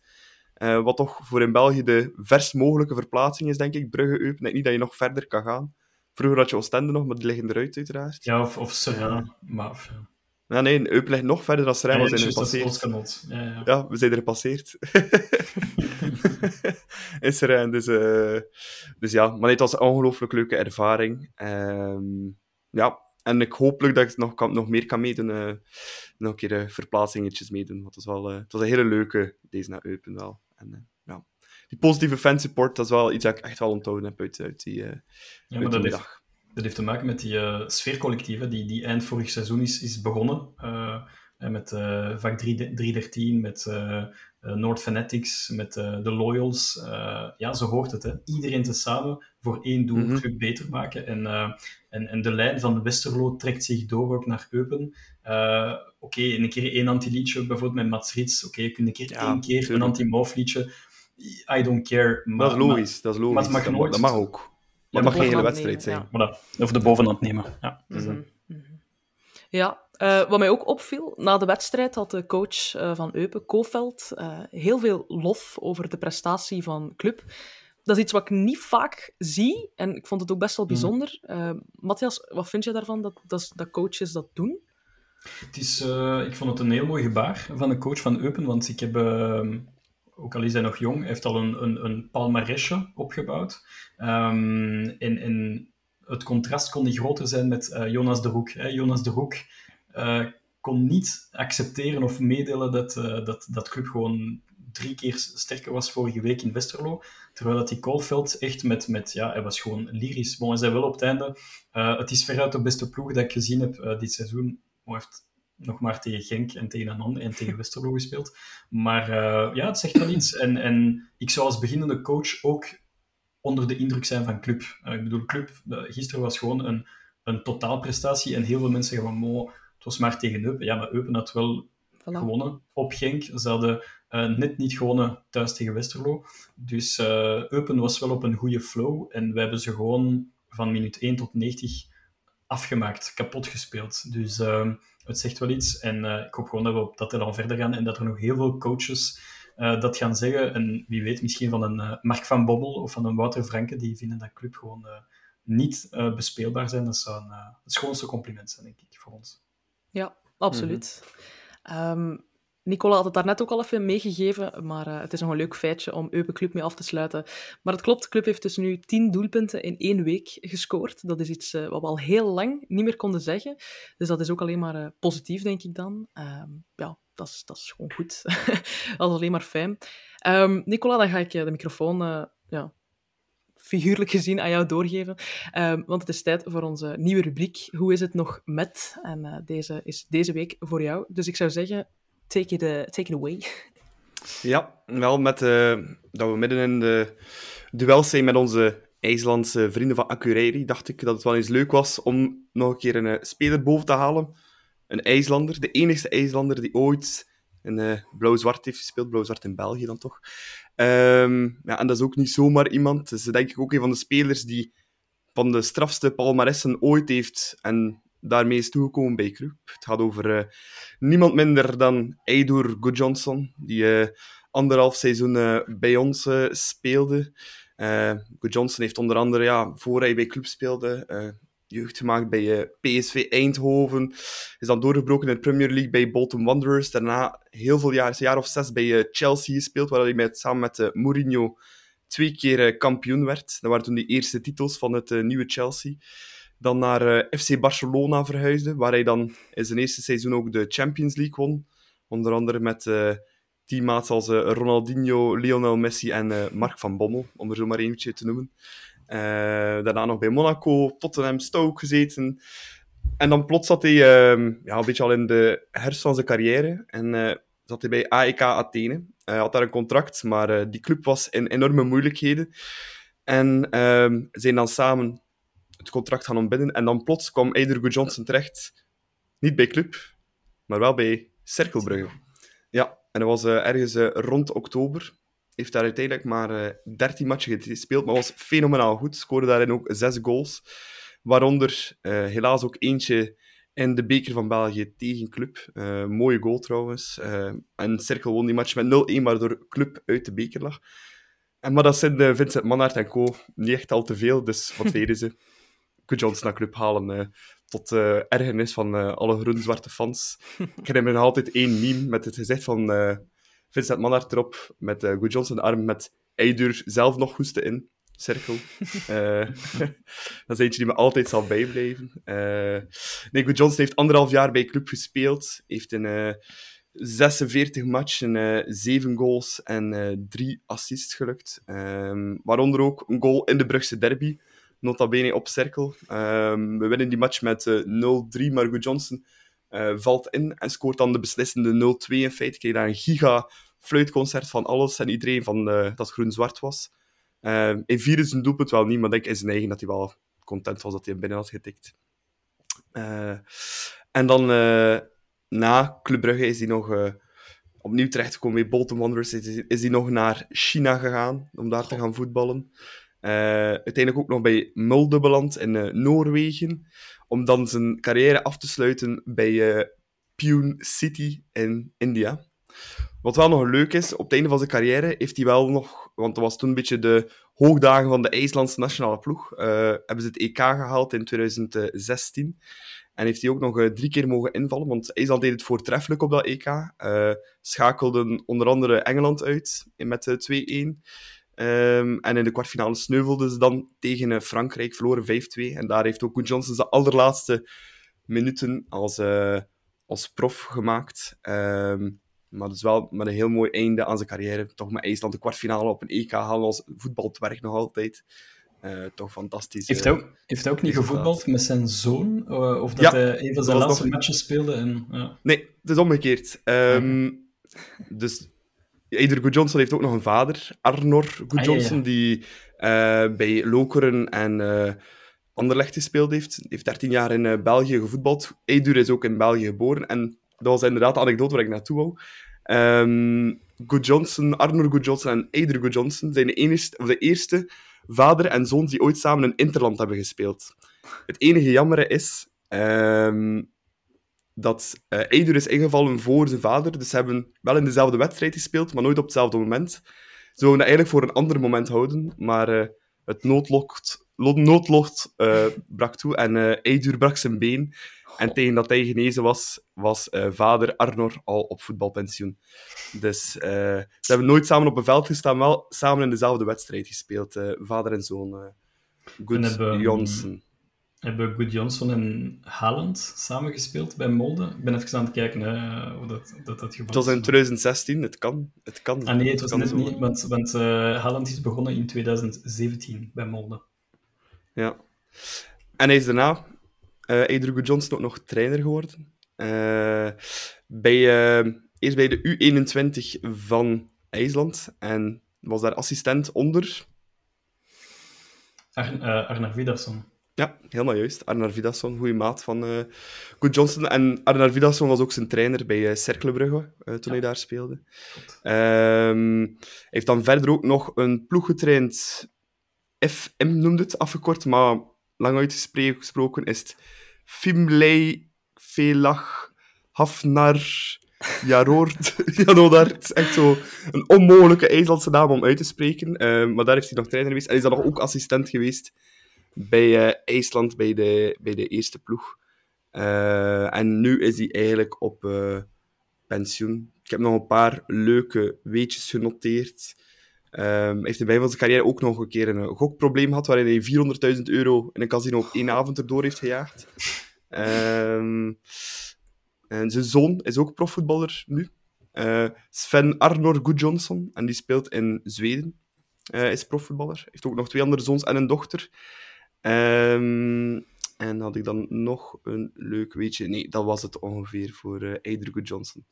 Uh, wat toch voor in België de vers mogelijke verplaatsing is, denk ik. Brugge-Eupen. Ik denk niet dat je nog verder kan gaan. Vroeger had je Oostende nog, maar die liggen eruit uiteraard. Ja, of, of Serra. Maar, ja. Ja, nee, Eupen ligt nog verder dan Serra. Ja, we zijn er gepasseerd. Ja, ja. ja, we zijn er gepasseerd. in Serra. Dus, uh, dus ja, maar nee, het was een ongelooflijk leuke ervaring. Um, ja, en ik hopelijk dat ik nog, kan, nog meer kan meedoen. Uh, nog een keer uh, verplaatsingetjes meedoen. Want het was, wel, uh, het was een hele leuke, deze naar Eupen wel. En, ja. Die positieve fansupport, dat is wel iets dat ik echt wel onthouden heb uit, uit die, ja, uit maar die dag. dat heeft te maken met die sfeercollectieven die, die eind vorig seizoen is, is begonnen. met vak 313, met North Fanatics, met de Loyals. ja, zo hoort het. Hè. Iedereen tezamen voor één doel, mm -hmm. beter maken. En, uh, en, en de lijn van Westerlo trekt zich door ook naar Eupen. Uh, Oké, okay, een keer één anti-liedje, bijvoorbeeld met Mats Rits. Oké, okay, een keer Ja, één keer tuurlijk. een anti-moof liedje. I don't care. Maar, Dat is logisch, dat is logisch. maar het mag dat, nooit- dat mag ook. Ja, Dat mag geen hele wedstrijd zijn. voilà. Of de bovenhand nemen. Ja. Dus, Mhm, mhm. Ja, eh, wat mij ook opviel, na de wedstrijd had de coach eh, van Eupen, Kofeld, eh, heel veel lof over de prestatie van club. Dat is iets wat ik niet vaak zie en ik vond het ook best wel bijzonder. Eh, Matthias, wat vind je daarvan dat, dat, dat coaches dat doen? Het is, eh, ik vond het een heel mooi gebaar van de coach van Eupen, want ik heb, ook al is hij nog jong, hij heeft al een, een, een palmaresje opgebouwd. Ehm, en, en het contrast kon niet groter zijn met eh, Jonas de Roek. Hè. Jonas de Roek eh, kon niet accepteren of meedelen dat, eh, dat dat club gewoon drie keer sterker was vorige week in Westerlo. Terwijl dat die Koolveld echt met, met ja, hij was gewoon lyrisch. Bon, hij zei wel op het einde, uh, het is veruit de beste ploeg dat ik gezien heb dit seizoen. Hij heeft nog maar tegen Genk en tegen Anan en tegen Westerlo gespeeld. Maar ja, het zegt wel iets. En, en ik zou als beginnende coach ook onder de indruk zijn van club. Ik bedoel, club, gisteren was gewoon een, een totaalprestatie en heel veel mensen zeggen van, het was maar tegen Eupen. Ja, maar Eupen had wel voilà. gewonnen op Genk. Ze hadden uh, net niet gewonnen thuis tegen Westerlo. Dus uh, Eupen was wel op een goede flow en wij hebben ze gewoon van minuut 1 tot 90 afgemaakt, kapot gespeeld. Dus uh, het zegt wel iets en uh, ik hoop gewoon dat we op dat dan verder gaan en dat er nog heel veel coaches uh, dat gaan zeggen. En wie weet, misschien van een Mark van Bobbel of van een Wouter Franke, die vinden dat club gewoon niet bespeelbaar zijn. Dat zou een, het schoonste compliment zijn, denk ik, voor ons. Ja, absoluut. Mm -hmm. um, Nicola had het daarnet ook al even meegegeven, maar uh, het is nog een leuk feitje om Eupen Club mee af te sluiten. Maar het klopt, de club heeft dus nu tien doelpunten in één week gescoord. Dat is iets uh, wat we al heel lang niet meer konden zeggen. Dus dat is ook alleen maar uh, positief, denk ik dan. Um, ja, dat is, dat is gewoon goed. dat is alleen maar fijn. Um, Nicola, dan ga ik je de microfoon ja, figuurlijk gezien aan jou doorgeven. Um, want het is tijd voor onze nieuwe rubriek. Hoe is het nog met? En uh, deze is deze week voor jou. Dus ik zou zeggen, take it, uh, take it away. Ja, wel met uh, dat we midden in de duels zijn met onze IJslandse vrienden van Akureyri, dacht ik dat het wel eens leuk was om nog een keer een speler boven te halen. Een IJslander, de enigste IJslander die ooit in uh, blauw-zwart heeft gespeeld. Blauw-zwart in België dan toch. Um, ja, en dat is ook niet zomaar iemand. Is denk ik ook een van de spelers die van de strafste palmaressen ooit heeft en daarmee is toegekomen bij club. Het gaat over uh, niemand minder dan Eidur Gudjonsson, die uh, anderhalf seizoen bij ons speelde. Gudjonsson heeft onder andere, ja, voor hij bij club speelde, jeugd gemaakt bij PSV Eindhoven. Is dan doorgebroken in de Premier League bij Bolton Wanderers. Daarna heel veel jaar, een jaar of zes bij Chelsea gespeeld, waar hij met, samen met Mourinho twee keer kampioen werd. Dat waren toen de eerste titels van het nieuwe Chelsea dan naar FC Barcelona verhuisde, waar hij dan in zijn eerste seizoen ook de Champions League won. Onder andere met teammaats als eh, Ronaldinho, Lionel Messi en eh, Mark van Bommel, om er zo maar eentje te noemen. Eh, daarna nog bij Monaco, Tottenham, Stoke gezeten. En dan plots zat hij ehm, ja, een beetje al in de herfst van zijn carrière. En eh, zat hij bij AEK Athene. Hij had daar een contract, maar eh, die club was in enorme moeilijkheden. En ehm zijn dan samen het contract gaan ontbinden. En dan plots kwam Eidur Johnson terecht. Niet bij club, maar wel bij Cerkelbrugge. Ja, en dat was ergens rond oktober. Heeft daar uiteindelijk maar eh 13 matchen gespeeld, maar was fenomenaal goed. Scoorde daarin ook zes goals. Waaronder eh, helaas ook eentje in de beker van België tegen Club. Eh, mooie goal trouwens. Eh, en Cerkel won die match met 0-1, waardoor Club uit de beker lag. En, maar dat zijn de Vincent Manhart en co. niet echt al te veel, dus wat deden ze? Good Johnson naar Club halen, eh, tot eh, ergernis van eh, alle groen-zwarte fans. Ik herinner me nog altijd één meme met het gezicht van eh, Vincent Manhart erop, met uh, Good Johnson arm met Eidur zelf nog hoesten in. Cirkel. Eh, dat is eentje die me altijd zal bijblijven. Eh nee, Good Johnson heeft anderhalf jaar bij club gespeeld. Heeft in eh 46 matchen, eh 7 goals en eh 3 assists gelukt. Ehm, waaronder ook een goal in de Brugse derby. Nota bene op cirkel. Ehm, we winnen die match met eh 0-3, maar Johnson eh, valt in en scoort dan de beslissende 0-2 in feite. Kreeg daar een giga fluitconcert van alles en iedereen van eh, dat groen-zwart was. Ehm, in vierde zijn doelpunt wel niet, maar ik denk in zijn eigen dat hij wel content was dat hij hem binnen had getikt. Eh, en dan eh, na Club Brugge is hij nog eh, opnieuw terechtgekomen bij Bolton Wanderers. Is, is hij nog naar China gegaan om daar te gaan voetballen. Eh, uiteindelijk ook nog bij Mulde beland in eh, Noorwegen. Om dan zijn carrière af te sluiten bij eh Pune City in India. Wat wel nog leuk is, op het einde van zijn carrière heeft hij wel nog... Want dat was toen een beetje de hoogdagen van de IJslandse nationale ploeg. eh, hebben ze het EK gehaald in 2016. En heeft hij ook nog eh, drie keer mogen invallen, want IJsland deed het voortreffelijk op dat EK. Eh, schakelden onder andere Engeland uit met eh, 2-1. Ehm, en in de kwartfinale sneuvelden ze dan tegen eh, Frankrijk, verloren 5-2. En daar heeft ook Good Johnson zijn allerlaatste minuten als, eh, als prof gemaakt. Ehm, maar dus wel met een heel mooi einde aan zijn carrière. Toch met IJsland de kwartfinale op een EK halen als voetbaltwerk nog altijd. Eh, toch fantastisch. Heeft hij ook, heeft hij ook niet gevoetbald met zijn zoon? Of dat Ja, hij een van zijn laatste nog- matches speelde? En, ja. Nee, het is omgekeerd. Ehm, Dus Eidur Good Johnson heeft ook nog een vader, Arnor Good Ah, ja, ja. Johnson, die eh, bij Lokeren en eh Anderlecht gespeeld heeft. Hij heeft 13 jaar in eh, België gevoetbald. Eidur is ook in België geboren. En dat was inderdaad de anekdote waar ik naartoe wou. Ehm Good Johnson, Arnor Good Johnson en Eidur Good Johnson zijn de, enigste, of de eerste vader en zoon die ooit samen in Interland hebben gespeeld. Het enige jammere is ehm, dat eh Eidur is ingevallen voor zijn vader. Dus ze hebben wel in dezelfde wedstrijd gespeeld, maar nooit op hetzelfde moment. Ze wouden dat eigenlijk voor een ander moment houden, maar eh, het noodlot, lo- noodlot eh, brak toe en eh Eidur brak zijn been. En tegen dat hij genezen was, was vader Arnor al op voetbalpensioen. Dus ze hebben nooit samen op een veld gestaan, wel samen in dezelfde wedstrijd gespeeld. vader en zoon. Good Johnson. Hebben Good Johnson en Haaland samengespeeld bij Molde? Ik ben even aan het kijken hè, hoe dat, dat, dat Het was in 2016, het kan. Het kan Ah nee, het was net zo. niet, want, want eh, Haaland is begonnen in 2017 bij Molde. Ja. En hij is daarna, eh Eidur Good Johnson, ook nog trainer geworden. Eh, bij, eerst bij de U21 van IJsland. En was daar assistent onder... Ar eh, Arnar Vidarsson. Ja, helemaal juist. Arnar Vidasson, goede maat van eh Good Johnson. En Arnar Vidasson was ook zijn trainer bij eh Cercle Brugge, eh, toen hij daar speelde. Ehm, hij heeft dan verder ook nog een ploeg getraind. FM noemde het, afgekort, maar lang uitgesproken is het Fimlei Velach Hafnar Jaroord Janodar. Het is echt zo een onmogelijke IJslandse naam om uit te spreken. Ehm, maar daar heeft hij nog trainer geweest. En is dan nog ook assistent geweest bij eh, IJsland, bij de, bij de eerste ploeg. Eh, en nu is hij eigenlijk op eh, pensioen. Ik heb nog een paar leuke weetjes genoteerd. Hij heeft in van zijn carrière ook nog een keer een gokprobleem gehad, waarin hij 400.000 euro in een casino op één avond erdoor heeft gejaagd. Ehm, en zijn zoon is ook profvoetballer nu. Sven Arnor Gudjonsson, en die speelt in Zweden. Uh, is profvoetballer. Heeft ook nog twee andere zoons en een dochter. Um, en had ik dan nog een leuk weetje? Nee, dat was het ongeveer voor uh, Eider Gudjonsson.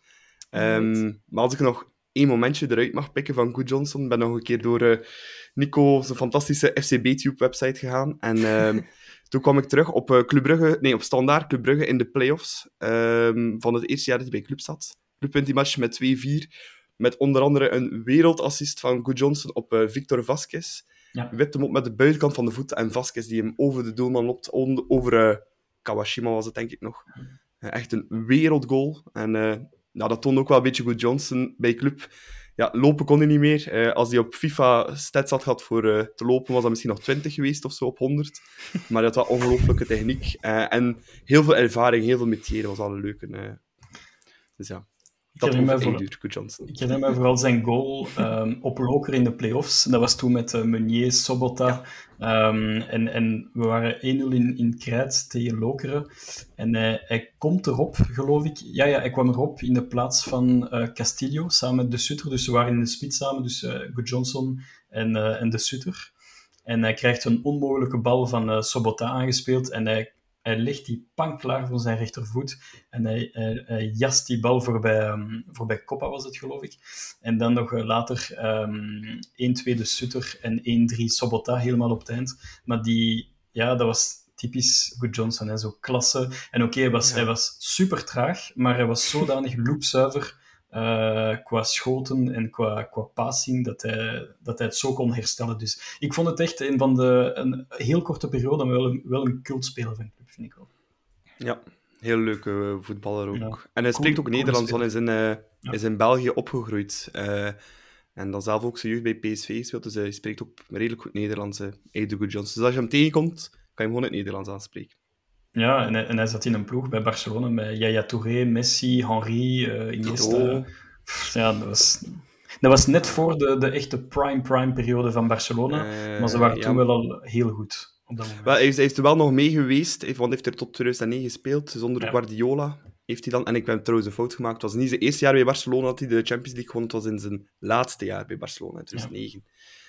Um, maar als ik nog één momentje eruit mag pikken van Good Johnson. ben nog een keer door uh, Nico zijn fantastische FCB-tube-website gegaan. En uh, toen kwam ik terug op uh, Club Brugge, nee, op standaard Club Brugge in de playoffs um, van het eerste jaar dat hij bij Club zat. Club wint die match met 2-4. Met onder andere een wereldassist van Good Johnson op Victor Vasquez. Ja. Wipt hem op met de buitenkant van de voet en Vasquez die hem over de doelman loopt. Over Kawashima was het denk ik nog. echt een wereldgoal. En nou, dat toonde ook wel een beetje goed Johnson bij club. Ja, lopen kon hij niet meer. Uh, als hij op FIFA stats had gehad voor uh, te lopen, was dat misschien nog 20 geweest of zo op 100. Maar had wel ongelooflijke techniek. Uh, en heel veel ervaring, heel veel metier. Dat was al een leuke. dus ja, dat Johnson. ik herinner me vooral zijn goal um, op Loker in de playoffs. Dat was toen met uh, Meunier, Sobota. Ja. Um, en, en we waren 1-0 in, in Krijt tegen Lokeren. En hij, hij komt erop, geloof ik. Ja, ja, hij kwam erop in de plaats van uh, Castillo, samen met De Sutter. Dus we waren in de spits samen, dus uh, Good Johnson en, en De Sutter. En hij krijgt een onmogelijke bal van Sobota aangespeeld. En hij hij legt die pan klaar voor zijn rechtervoet en hij, hij, jast die bal voorbij, um, voorbij Coppa, was het geloof ik. En dan nog uh, later um, 1-2 de Sutter en 1-3 Sobota helemaal op het eind. Maar die, ja, dat was typisch Good Johnson, hè, zo klasse. En oké, okay, hij, was, ja. hij was super traag, maar hij was zodanig loopzuiver uh, qua schoten en qua, qua passing, dat hij, dat hij het zo kon herstellen. Dus ik vond het echt een van de een heel korte periode, maar wel een, wel een cultspeler van vind ik wel. Ja, heel leuke voetballer ook. Ja. En hij spreekt ook Nederlands, want hij is in, ja. is in België opgegroeid. Uh, en dan zelf ook zijn jeugd bij PSV gespeeld, dus hij spreekt ook redelijk goed Nederlands, uh, Good Johnson. Dus als je hem tegenkomt, kan je hem gewoon het Nederlands aanspreken. Ja, en hij, en hij zat in een ploeg bij Barcelona met Yaya Touré, Messi, Henry, uh, Iniesta. Ja, dat was, dat was net voor de, de echte prime-prime periode van Barcelona. Uh, maar ze waren ja. toen wel al heel goed. Op dat moment. Wel, hij, is, hij is er wel nog mee geweest, want hij heeft er tot 2009 gespeeld, zonder ja. Guardiola. Heeft hij dan, en ik heb trouwens een fout gemaakt. Het was niet zijn eerste jaar bij Barcelona dat hij de Champions League won. Het was in zijn laatste jaar bij Barcelona, in 2009.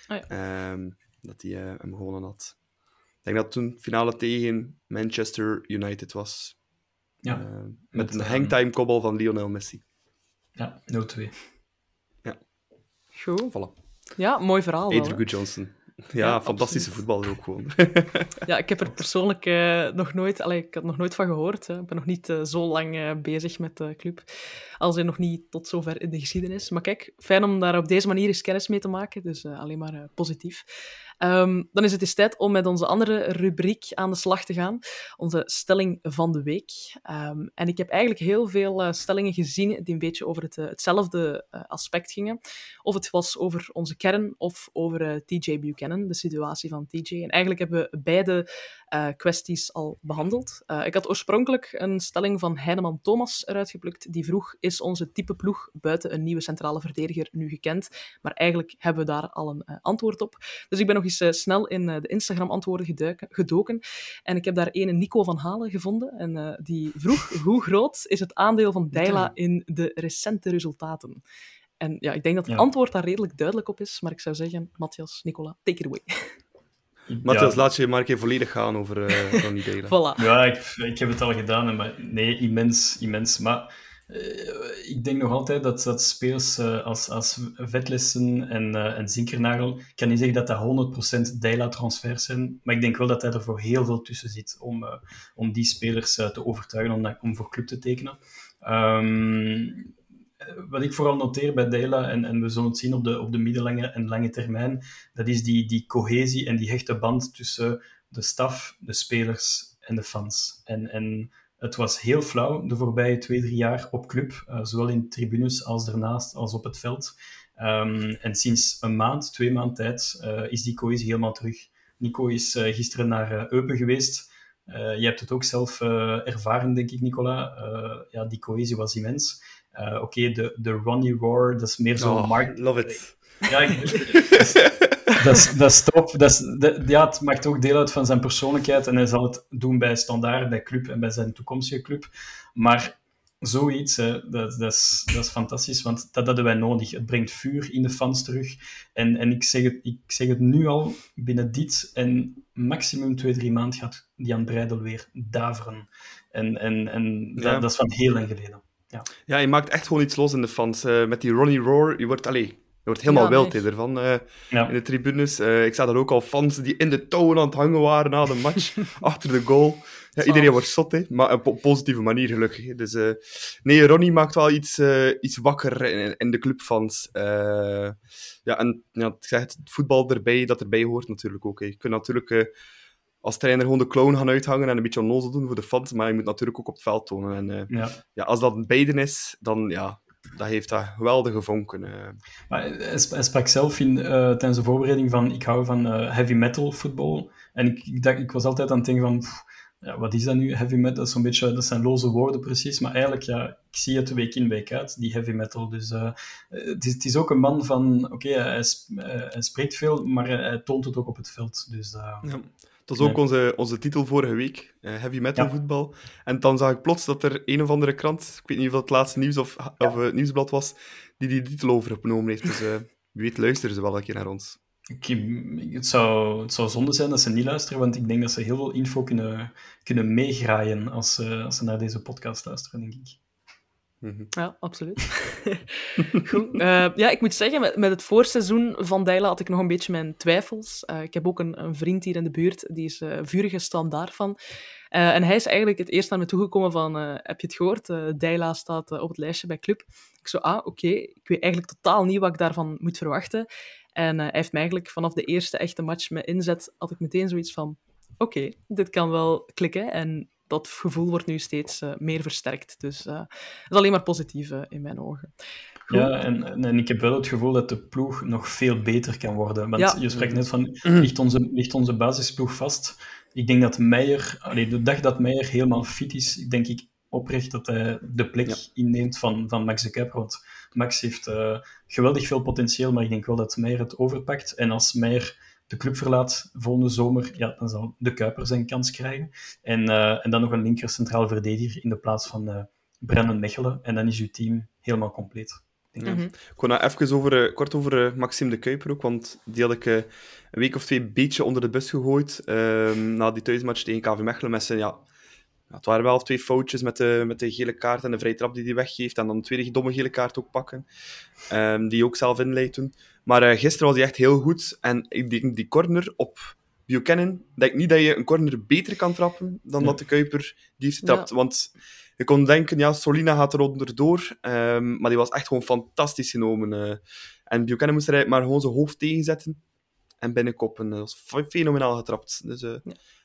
Ja. Oh ja. um, dat hij uh, hem gewonnen had. Ik denk dat toen finale tegen Manchester United was. Ja. Uh, met, met een hangtime kobbel van Lionel Messi. Ja, 0-2. Ja. Goed. Voilà. Ja, mooi verhaal. Adrian Johnson. Ja, fantastische voetballer ook gewoon. ja, ik heb er persoonlijk uh, nog nooit... Allee, ik had nog nooit van gehoord. Hè. Ik ben nog niet uh, zo lang uh, bezig met de club. Als hij nog niet tot zover in de geschiedenis. Maar kijk, fijn om daar op deze manier eens kennis mee te maken. Dus alleen maar positief. Um, dan is het tijd om met onze andere rubriek aan de slag te gaan. Onze stelling van de week. Um, en ik heb eigenlijk heel veel uh, stellingen gezien die een beetje over uh, hetzelfde uh, aspect gingen. Of het was over onze kern of over TJ Buchanan, de situatie van TJ. En eigenlijk hebben we beide kwesties al behandeld. ik had oorspronkelijk een stelling van Heineman Thomas eruit geplukt. Die vroeg, is onze type ploeg buiten een nieuwe centrale verdediger nu gekend? Maar eigenlijk hebben we daar al een antwoord op. Dus ik ben nog eens uh, snel in uh, de Instagram-antwoorden gedoken. En ik heb daar een Nico van Halen gevonden. En uh, die vroeg, hoe groot is het aandeel van Deila in de recente resultaten? En ja, ik denk dat het ja. antwoord daar redelijk duidelijk op is. Maar ik zou zeggen, Matthias, Nicola, take it away. Matthias, ja. laat je maar een keer volledig gaan over uh, Ronnie Deila. voilà. Ja, ik, ik heb het al gedaan. Maar nee, immens, immens. Maar uh, ik denk nog altijd dat, dat spelers uh, als, als Vetlessen en, uh, en Zinkernagel, ik kan niet zeggen dat dat 100% Deila-transfers zijn, maar ik denk wel dat hij er voor heel veel tussen zit om, om die spelers te overtuigen om, om voor club te tekenen. Um, wat ik vooral noteer bij Deila, en, en we zullen het zien op de, op de middellange en lange termijn, dat is die, die cohesie en die hechte band tussen de staf, de spelers en de fans. En, en het was heel flauw de voorbije twee, drie jaar op club, uh, zowel in tribunes als daarnaast, als op het veld. Um, en sinds een maand, twee maanden tijd, uh, is die cohesie helemaal terug. Nico is gisteren naar Eupen geweest. je hebt het ook zelf ervaren, denk ik, Nicola. ja, die cohesie was immens. Oké, okay, de, de Ronnie Roar, dat is meer zo'n oh, markt... love it. Ja, ik, dat, is, dat is top. Dat is, ja, het maakt ook deel uit van zijn persoonlijkheid en hij zal het doen bij Standaard, bij club en bij zijn toekomstige club. Maar zoiets, hè, dat, dat, is, dat is fantastisch, want dat hadden wij nodig. Het brengt vuur in de fans terug. En, en ik, zeg het, ik zeg het nu al, binnen dit en maximum twee, drie maanden gaat Jan Breidel weer daveren. En, en, en dat is van heel lang geleden. Ja. Ja, je maakt echt gewoon iets los in de fans. Eh, met die Ronnie Roar, je wordt, allee, je wordt helemaal Ja, wild ervan eh, Ja. in de tribunes. Eh, ik zag daar ook al fans die in de touwen aan het hangen waren na de match, achter de goal. Ja, iedereen wordt zot, hè, maar op een positieve manier gelukkig. hè. Dus, eh, nee, Ronnie maakt wel iets, eh, iets wakker in, in de clubfans. Eh, ja, en ja, ik zeg het, het voetbal erbij, dat erbij hoort natuurlijk ook. Hè. Je kunt natuurlijk eh, als trainer gewoon de clown gaan uithangen en een beetje onnozel doen voor de fans, maar je moet natuurlijk ook op het veld tonen. En, eh, Ja. ja, als dat beiden is, dan ja, dat heeft dat geweldige vonken. eh. Maar hij, sp- hij sprak zelf in, eh, tijdens de voorbereiding van ik hou van eh, heavy metal voetbal. En ik, ik, dacht, ik was altijd aan het denken van, pff, ja, wat is dat nu, heavy metal? Dat, is zo'n beetje, dat zijn loze woorden precies, maar eigenlijk, ja, ik zie het week in, week uit, die heavy metal. Dus eh, het, is, het is ook een man van, oké, hij, sp- eh, hij spreekt veel, maar hij, toont het ook op het veld. Dus eh, Ja. Dat was ook onze, onze titel vorige week, eh, heavy metal Ja. voetbal. En dan zag ik plots dat er een of andere krant, ik weet niet of dat het laatste nieuws of, of eh, nieuwsblad was, die die titel overgenomen heeft. Dus eh, wie weet luisteren ze wel een keer naar ons. ik, het, zou, het zou zonde zijn dat ze niet luisteren, want ik denk dat ze heel veel info kunnen, kunnen meegraaien als, ze- als ze naar deze podcast luisteren, denk ik. Mhm. Ja, absoluut. Goed. Eh, ja, ik moet zeggen, met, met het voorseizoen van Dijla had ik nog een beetje mijn twijfels. Eh, ik heb ook een, een vriend hier in de buurt, die is eh vurige standaard van. En hij is eigenlijk het eerst naar me toegekomen van, heb je het gehoord? Eh Dijla staat op het lijstje bij Club. Ik zo, ah, oké. Ik weet eigenlijk totaal niet wat ik daarvan moet verwachten. En hij heeft mij eigenlijk vanaf de eerste echte match met inzet, had ik meteen zoiets van, oké, dit kan wel klikken. En dat gevoel wordt nu steeds eh, meer versterkt. Dus eh, dat is alleen maar positief eh, in mijn ogen. Goed. Ja, en, en, ik heb wel het gevoel dat de ploeg nog veel beter kan worden. Want Ja. je spreekt net van, ligt onze, ligt onze basisploeg vast? Ik denk dat Meijer, allee, de dag dat Meijer helemaal fit is, denk ik oprecht dat hij de plek Ja. inneemt van, van Max de Kuiper. Want Max heeft eh, geweldig veel potentieel, maar ik denk wel dat Meijer het overpakt. En als Meijer de club verlaat volgende zomer, ja, dan zal de Kuiper zijn kans krijgen. En, eh, en dan nog een linker centraal verdediger in de plaats van eh Brennan Mechelen. En dan is uw team helemaal compleet. denk ik. Mhm. Wil nou even over, eh, kort over Maxime de Kuiper ook, want die had ik een week of twee een beetje onder de bus gegooid. ehm, na die thuismatch tegen KV Mechelen met zijn, ja, het waren wel twee foutjes met de, met de gele kaart en de vrije trap die hij weggeeft. En dan de tweede domme gele kaart ook pakken, ehm, die ook zelf inleidt toen. Maar eh, gisteren was hij echt heel goed. En ik denk die corner op Buchanan, denk niet dat je een corner beter kan trappen dan Ja. dat de Kuiper die heeft Ja. getrapt. Want je kon denken, ja, Solina gaat er onderdoor. ehm, maar die was echt gewoon fantastisch genomen. eh. en Buchanan moest er maar gewoon zijn hoofd tegenzetten en binnenkoppen. Dat was fe- fenomenaal getrapt. Dus eh,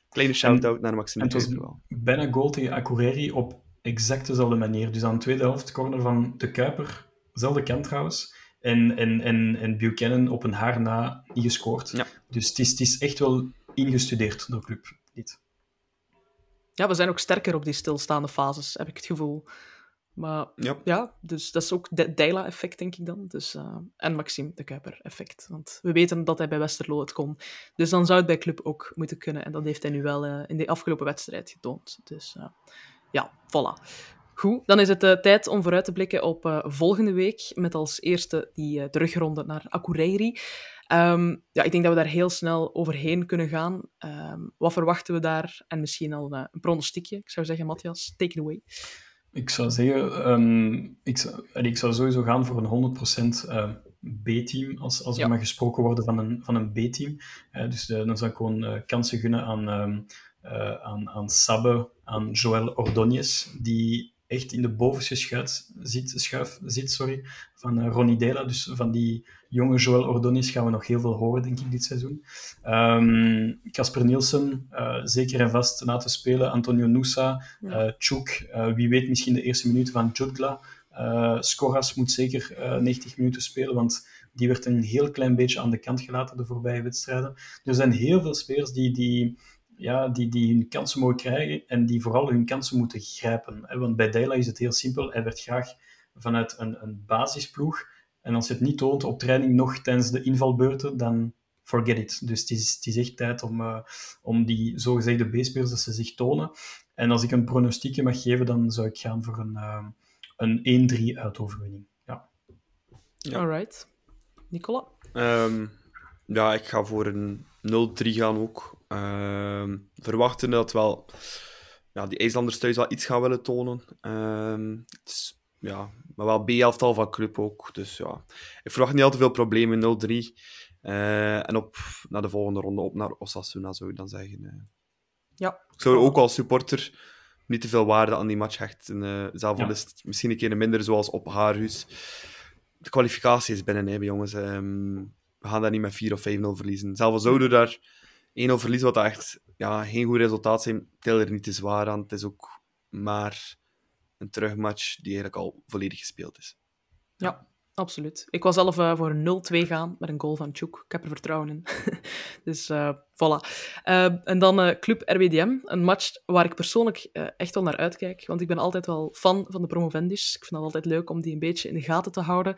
kleine shout-out naar Maxime En het was bijna goal tegen Akureyri op exact dezelfde manier. Dus aan de tweede helft, corner van de Kuiper, dezelfde kant trouwens. En, en, en, en Buchanan op een haar na niet gescoord. Ja. Dus het is, het is echt wel ingestudeerd door club. Dit. Ja, we zijn ook sterker op die stilstaande fases, heb ik het gevoel. Maar Ja. ja, dus dat is ook de Deila-effect, denk ik dan. Dus, eh, en Maxime de Kuiper-effect. Want we weten dat hij bij Westerlo het kon. Dus dan zou het bij Club ook moeten kunnen. En dat heeft hij nu wel eh, in de afgelopen wedstrijd getoond. Dus eh, ja, voilà. Goed, dan is het eh, tijd om vooruit te blikken op eh, volgende week. Met als eerste die eh, terugronde naar Akureyri. Ehm, ja, ik denk dat we daar heel snel overheen kunnen gaan. Ehm, wat verwachten we daar? En misschien al een pronostiekje. Ik zou zeggen, Matthias, take it away. Ik zou zeggen, ehm, ik, zou, ik zou sowieso gaan voor een 100% eh, B-team, als, als er Ja. maar gesproken wordt van een, van een B-team. Dus dan zou ik gewoon kansen gunnen aan, aan, aan Sabbe, aan Joël Ordóñez, die echt in de bovenste schuit zit, schuif zit sorry, van eh, Ronnie Dela. Dus van die jonge Joël Ordóñez gaan we nog heel veel horen, denk ik, dit seizoen. Ehm, Casper Nielsen, eh, zeker en vast na te spelen. Antonio Nusa, Ja. Chuk, eh, wie weet misschien de eerste minuten van Jutgla. Skoras moet zeker eh, 90 minuten spelen, want die werd een heel klein beetje aan de kant gelaten de voorbije wedstrijden. Er zijn heel veel spelers die, die, ja, die, die hun kansen mogen krijgen en die vooral hun kansen moeten grijpen. hè. Want bij Dela is het heel simpel. Hij werd graag vanuit een, een basisploeg. En als je het niet toont op training nog tijdens de invalbeurten, dan forget it. Dus het is, het is echt tijd om, eh, om die zogezegde B-spelers dat ze zich tonen. En als ik een pronostiekje mag geven, dan zou ik gaan voor een, eh, een 1-3 uitoverwinning. Ja. Ja. Alright. Nicola? Ehm, ja, ik ga voor een 0-3 gaan ook. Ehm verwachten dat wel ja, die IJslanders thuis wel iets gaan willen tonen. Ehm, het is, ja, maar wel B-elftal van club ook. Dus ja, ik verwacht niet al te veel problemen. 0-3. Eh, en op naar de volgende ronde op naar Osasuna, zou ik dan zeggen. eh. Ja. Ik zou ook als supporter niet te veel waarde aan die match hechten. eh zelf al Ja. is het misschien een keer minder, zoals op Haarhus. De kwalificatie is binnen, hè, jongens. Ehm, we gaan daar niet met 4 of 5-0 verliezen. Zelfs zouden we daar 1-0 verliezen, wat echt ja, geen goed resultaat zijn, tel er niet te zwaar aan. Het is ook maar een terugmatch die eigenlijk al volledig gespeeld is. Ja, absoluut. Ik was zelf eh, voor een 0-2 gaan met een goal van Tjoek. Ik heb er vertrouwen in. dus eh voilà. Eh, en dan Club RWDM, een match waar ik persoonlijk echt wel naar uitkijk. Want ik ben altijd wel fan van de promovendus. Ik vind het altijd leuk om die een beetje in de gaten te houden.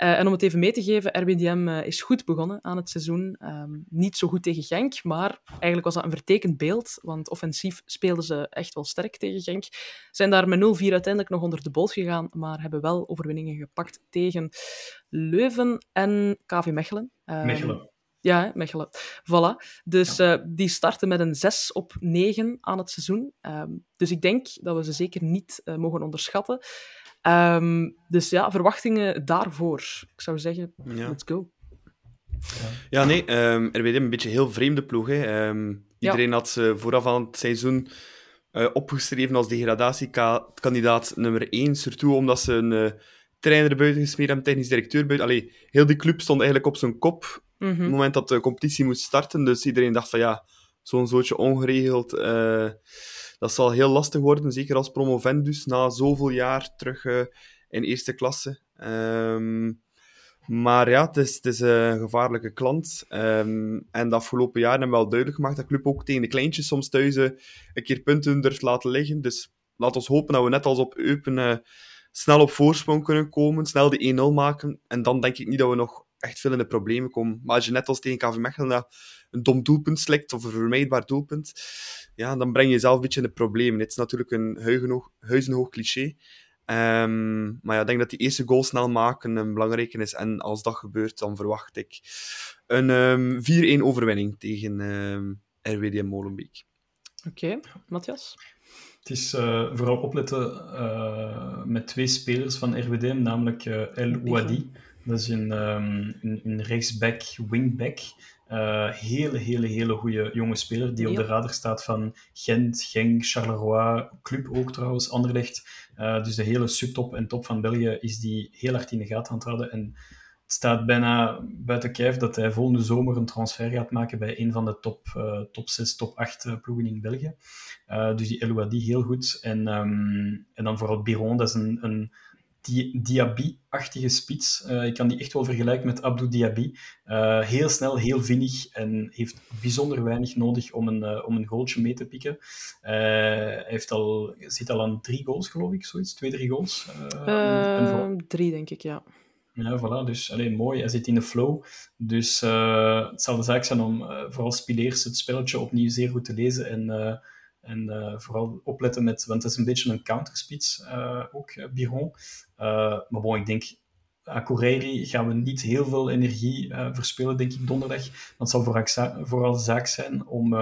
Eh, en om het even mee te geven, RWDM eh, is goed begonnen aan het seizoen. Ehm, niet zo goed tegen Genk, maar eigenlijk was dat een vertekend beeld. Want offensief speelden ze echt wel sterk tegen Genk. Zijn daar met 0-4 uiteindelijk nog onder de boot gegaan, maar hebben wel overwinningen gepakt tegen Leuven en KV Mechelen. Ehm, Mechelen. Ja, Mechelen. Voilà. Dus eh, die starten met een 6 op 9 aan het seizoen. Ehm, dus ik denk dat we ze zeker niet eh, mogen onderschatten. Ehm, dus ja, verwachtingen daarvoor. Ik zou zeggen, Ja. let's go. Ja, nee, ehm RWDM een beetje een heel vreemde ploeg. Hè. Iedereen had ze vooraf aan het seizoen eh, opgeschreven als degradatiekandidaat nummer 1. Surtout omdat ze een eh, trainer buiten gesmeerd hebben, technisch directeur buiten. Allee, heel die club stond eigenlijk op zijn kop Mhm. op het moment dat de competitie moest starten. Dus iedereen dacht van ja, zo'n zootje ongeregeld, eh, dat zal heel lastig worden. Zeker als promovendus na zoveel jaar terug eh, in eerste klasse. Ehm, maar ja, het is, een gevaarlijke klant. Ehm, en de afgelopen jaren hebben we wel duidelijk gemaakt dat de club ook tegen de kleintjes soms thuis eh, een keer punten durft laten liggen. Dus laat ons hopen dat we net als op Eupen snel op voorsprong kunnen komen, snel die 1-0 maken. En dan denk ik niet dat we nog echt veel in de problemen komen. Maar als je net als tegen KV Mechelen dat een dom doelpunt slikt, of een vermijdbaar doelpunt, ja, dan breng je jezelf een beetje in de problemen. Het is natuurlijk een huizenhoog, huizenhoog cliché. Ehm, maar ja, ik denk dat die eerste goal snel maken een belangrijke is. En als dat gebeurt, dan verwacht ik een ehm 4-1 overwinning tegen ehm RWDM Molenbeek. Oké, Matthias? Het is eh, vooral opletten eh, met twee spelers van RWDM, namelijk eh, El Ouadi. Dat is een, ehm, een, een rechtsback, wingback. Eh, hele, hele, hele goede jonge speler die op de radar staat van Gent, Genk, Charleroi, Club ook trouwens, Anderlecht. Eh, dus de hele subtop en top van België is die heel hard in de gaten aan het houden. En het staat bijna buiten kijf dat hij volgende zomer een transfer gaat maken bij een van de top, eh, top 6, top 8 eh, ploegen in België. Dus die Elouadi heel goed. En, ehm, en dan vooral Biron, dat is een, een Di- Diaby-achtige spits. Eh, ik kan die echt wel vergelijken met Abdou Diaby. Eh, heel snel, heel vinnig en heeft bijzonder weinig nodig om een, eh, om een goaltje mee te pikken. Hij heeft al, zit al aan drie goals, geloof ik, zoiets. Twee, drie goals. Eh, en Ehm, drie, denk ik, ja. ja, voilà. Dus alleen mooi. Hij zit in de flow. Dus het zal de zaak zijn om vooral Spileers het spelletje opnieuw zeer goed te lezen. En, en eh, vooral opletten met... Want het is een beetje een counterspits eh, ook, eh, Biron. Maar bon, ik denk... Correri gaan we niet heel veel energie eh, verspillen, denk ik, donderdag. Het zal vooral, za- vooral zaak zijn om,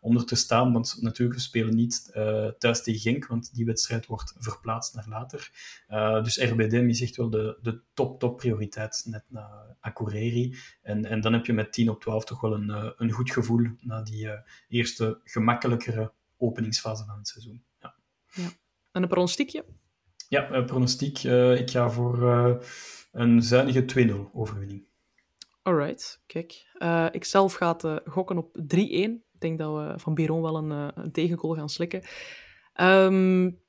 om er te staan. Want natuurlijk, we spelen niet eh, thuis tegen Genk, want die wedstrijd wordt verplaatst naar later. Uh, dus RBDM is echt wel de, de top, top prioriteit, net na Akureyri. En, en dan heb je met 10 op 12 toch wel een, uh, een goed gevoel na die uh, eerste gemakkelijkere openingsfase van het seizoen. Ja. ja. En een pronostiekje? Ja, uh, pronostiek. ik ga voor uh, een zuinige 2-0 overwinning. Alright, kijk. Uh, ik zelf ga het, gokken op 3-1. Ik denk dat we van Biron wel een, tegengoal gaan slikken. Um,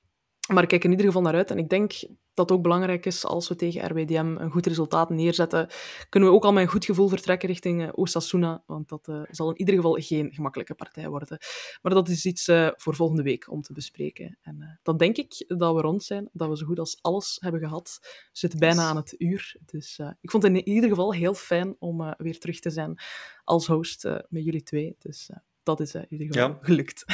maar ik kijk in ieder geval naar uit. En ik denk dat ook belangrijk is als we tegen RWDM een goed resultaat neerzetten. Kunnen we ook al met een goed gevoel vertrekken richting uh, Osasuna. Want dat uh, zal in ieder geval geen gemakkelijke partij worden. Maar dat is iets uh, voor volgende week om te bespreken. En uh, dan denk ik dat we rond zijn. Dat we zo goed als alles hebben gehad. We zitten bijna aan het uur. Dus ik vond het in ieder geval heel fijn om weer terug te zijn als host met jullie twee. Dus dat is in ieder geval Ja. gelukt.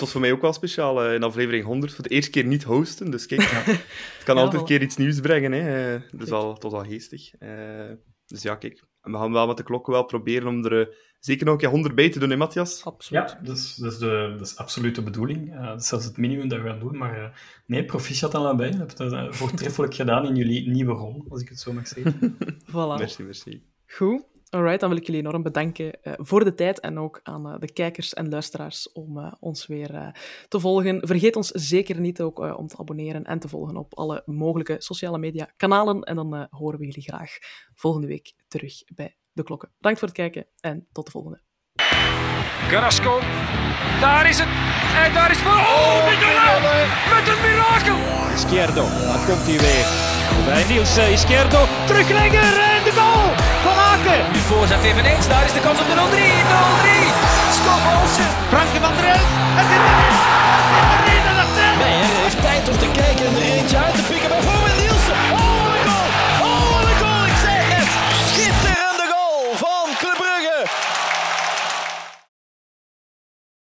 Het was voor mij ook wel speciaal eh, in aflevering 100 voor de eerste keer niet hosten. Dus kijk, het kan Ja, altijd wel. een keer iets nieuws brengen. Hè. Eh, Dus al, het was al geestig. Eh, dus ja, kijk. En we gaan wel met de klokken wel proberen om er eh, zeker nog een keer 100 bij te doen, hè, Matthias? Absoluut. Ja, dat is, dat is, de, dat is absoluut de bedoeling. Eh, dat is zelfs het minimum dat we gaan doen. Maar eh, nee, proficiat aan allebei. Je hebt het eh, voortreffelijk gedaan in jullie nieuwe rol, als ik het zo mag zeggen. Voilà. Merci, merci. Goed. Alright, dan wil ik jullie enorm bedanken eh, voor de tijd en ook aan eh, de kijkers en luisteraars om eh, ons weer eh, te volgen. Vergeet ons zeker niet ook eh, om te abonneren en te volgen op alle mogelijke sociale media kanalen. En dan eh, horen we jullie graag volgende week terug bij De Klokken. Bedankt voor het kijken en tot de volgende. Carrasco. Daar is het. En daar is het. Oh, Mignolet. Met een mirakel. Izquierdo, daar komt hij weer. Bij Niels Izquierdo, teruglegger en de goal maken. Nu voorzet even eens. Daar is de kans op de 0-3. 0-3. Scott Olsen. Frankie van der Elf. Het is erin. zit er niet Nee, heeft tijd om te kijken en er eentje uit te pikken.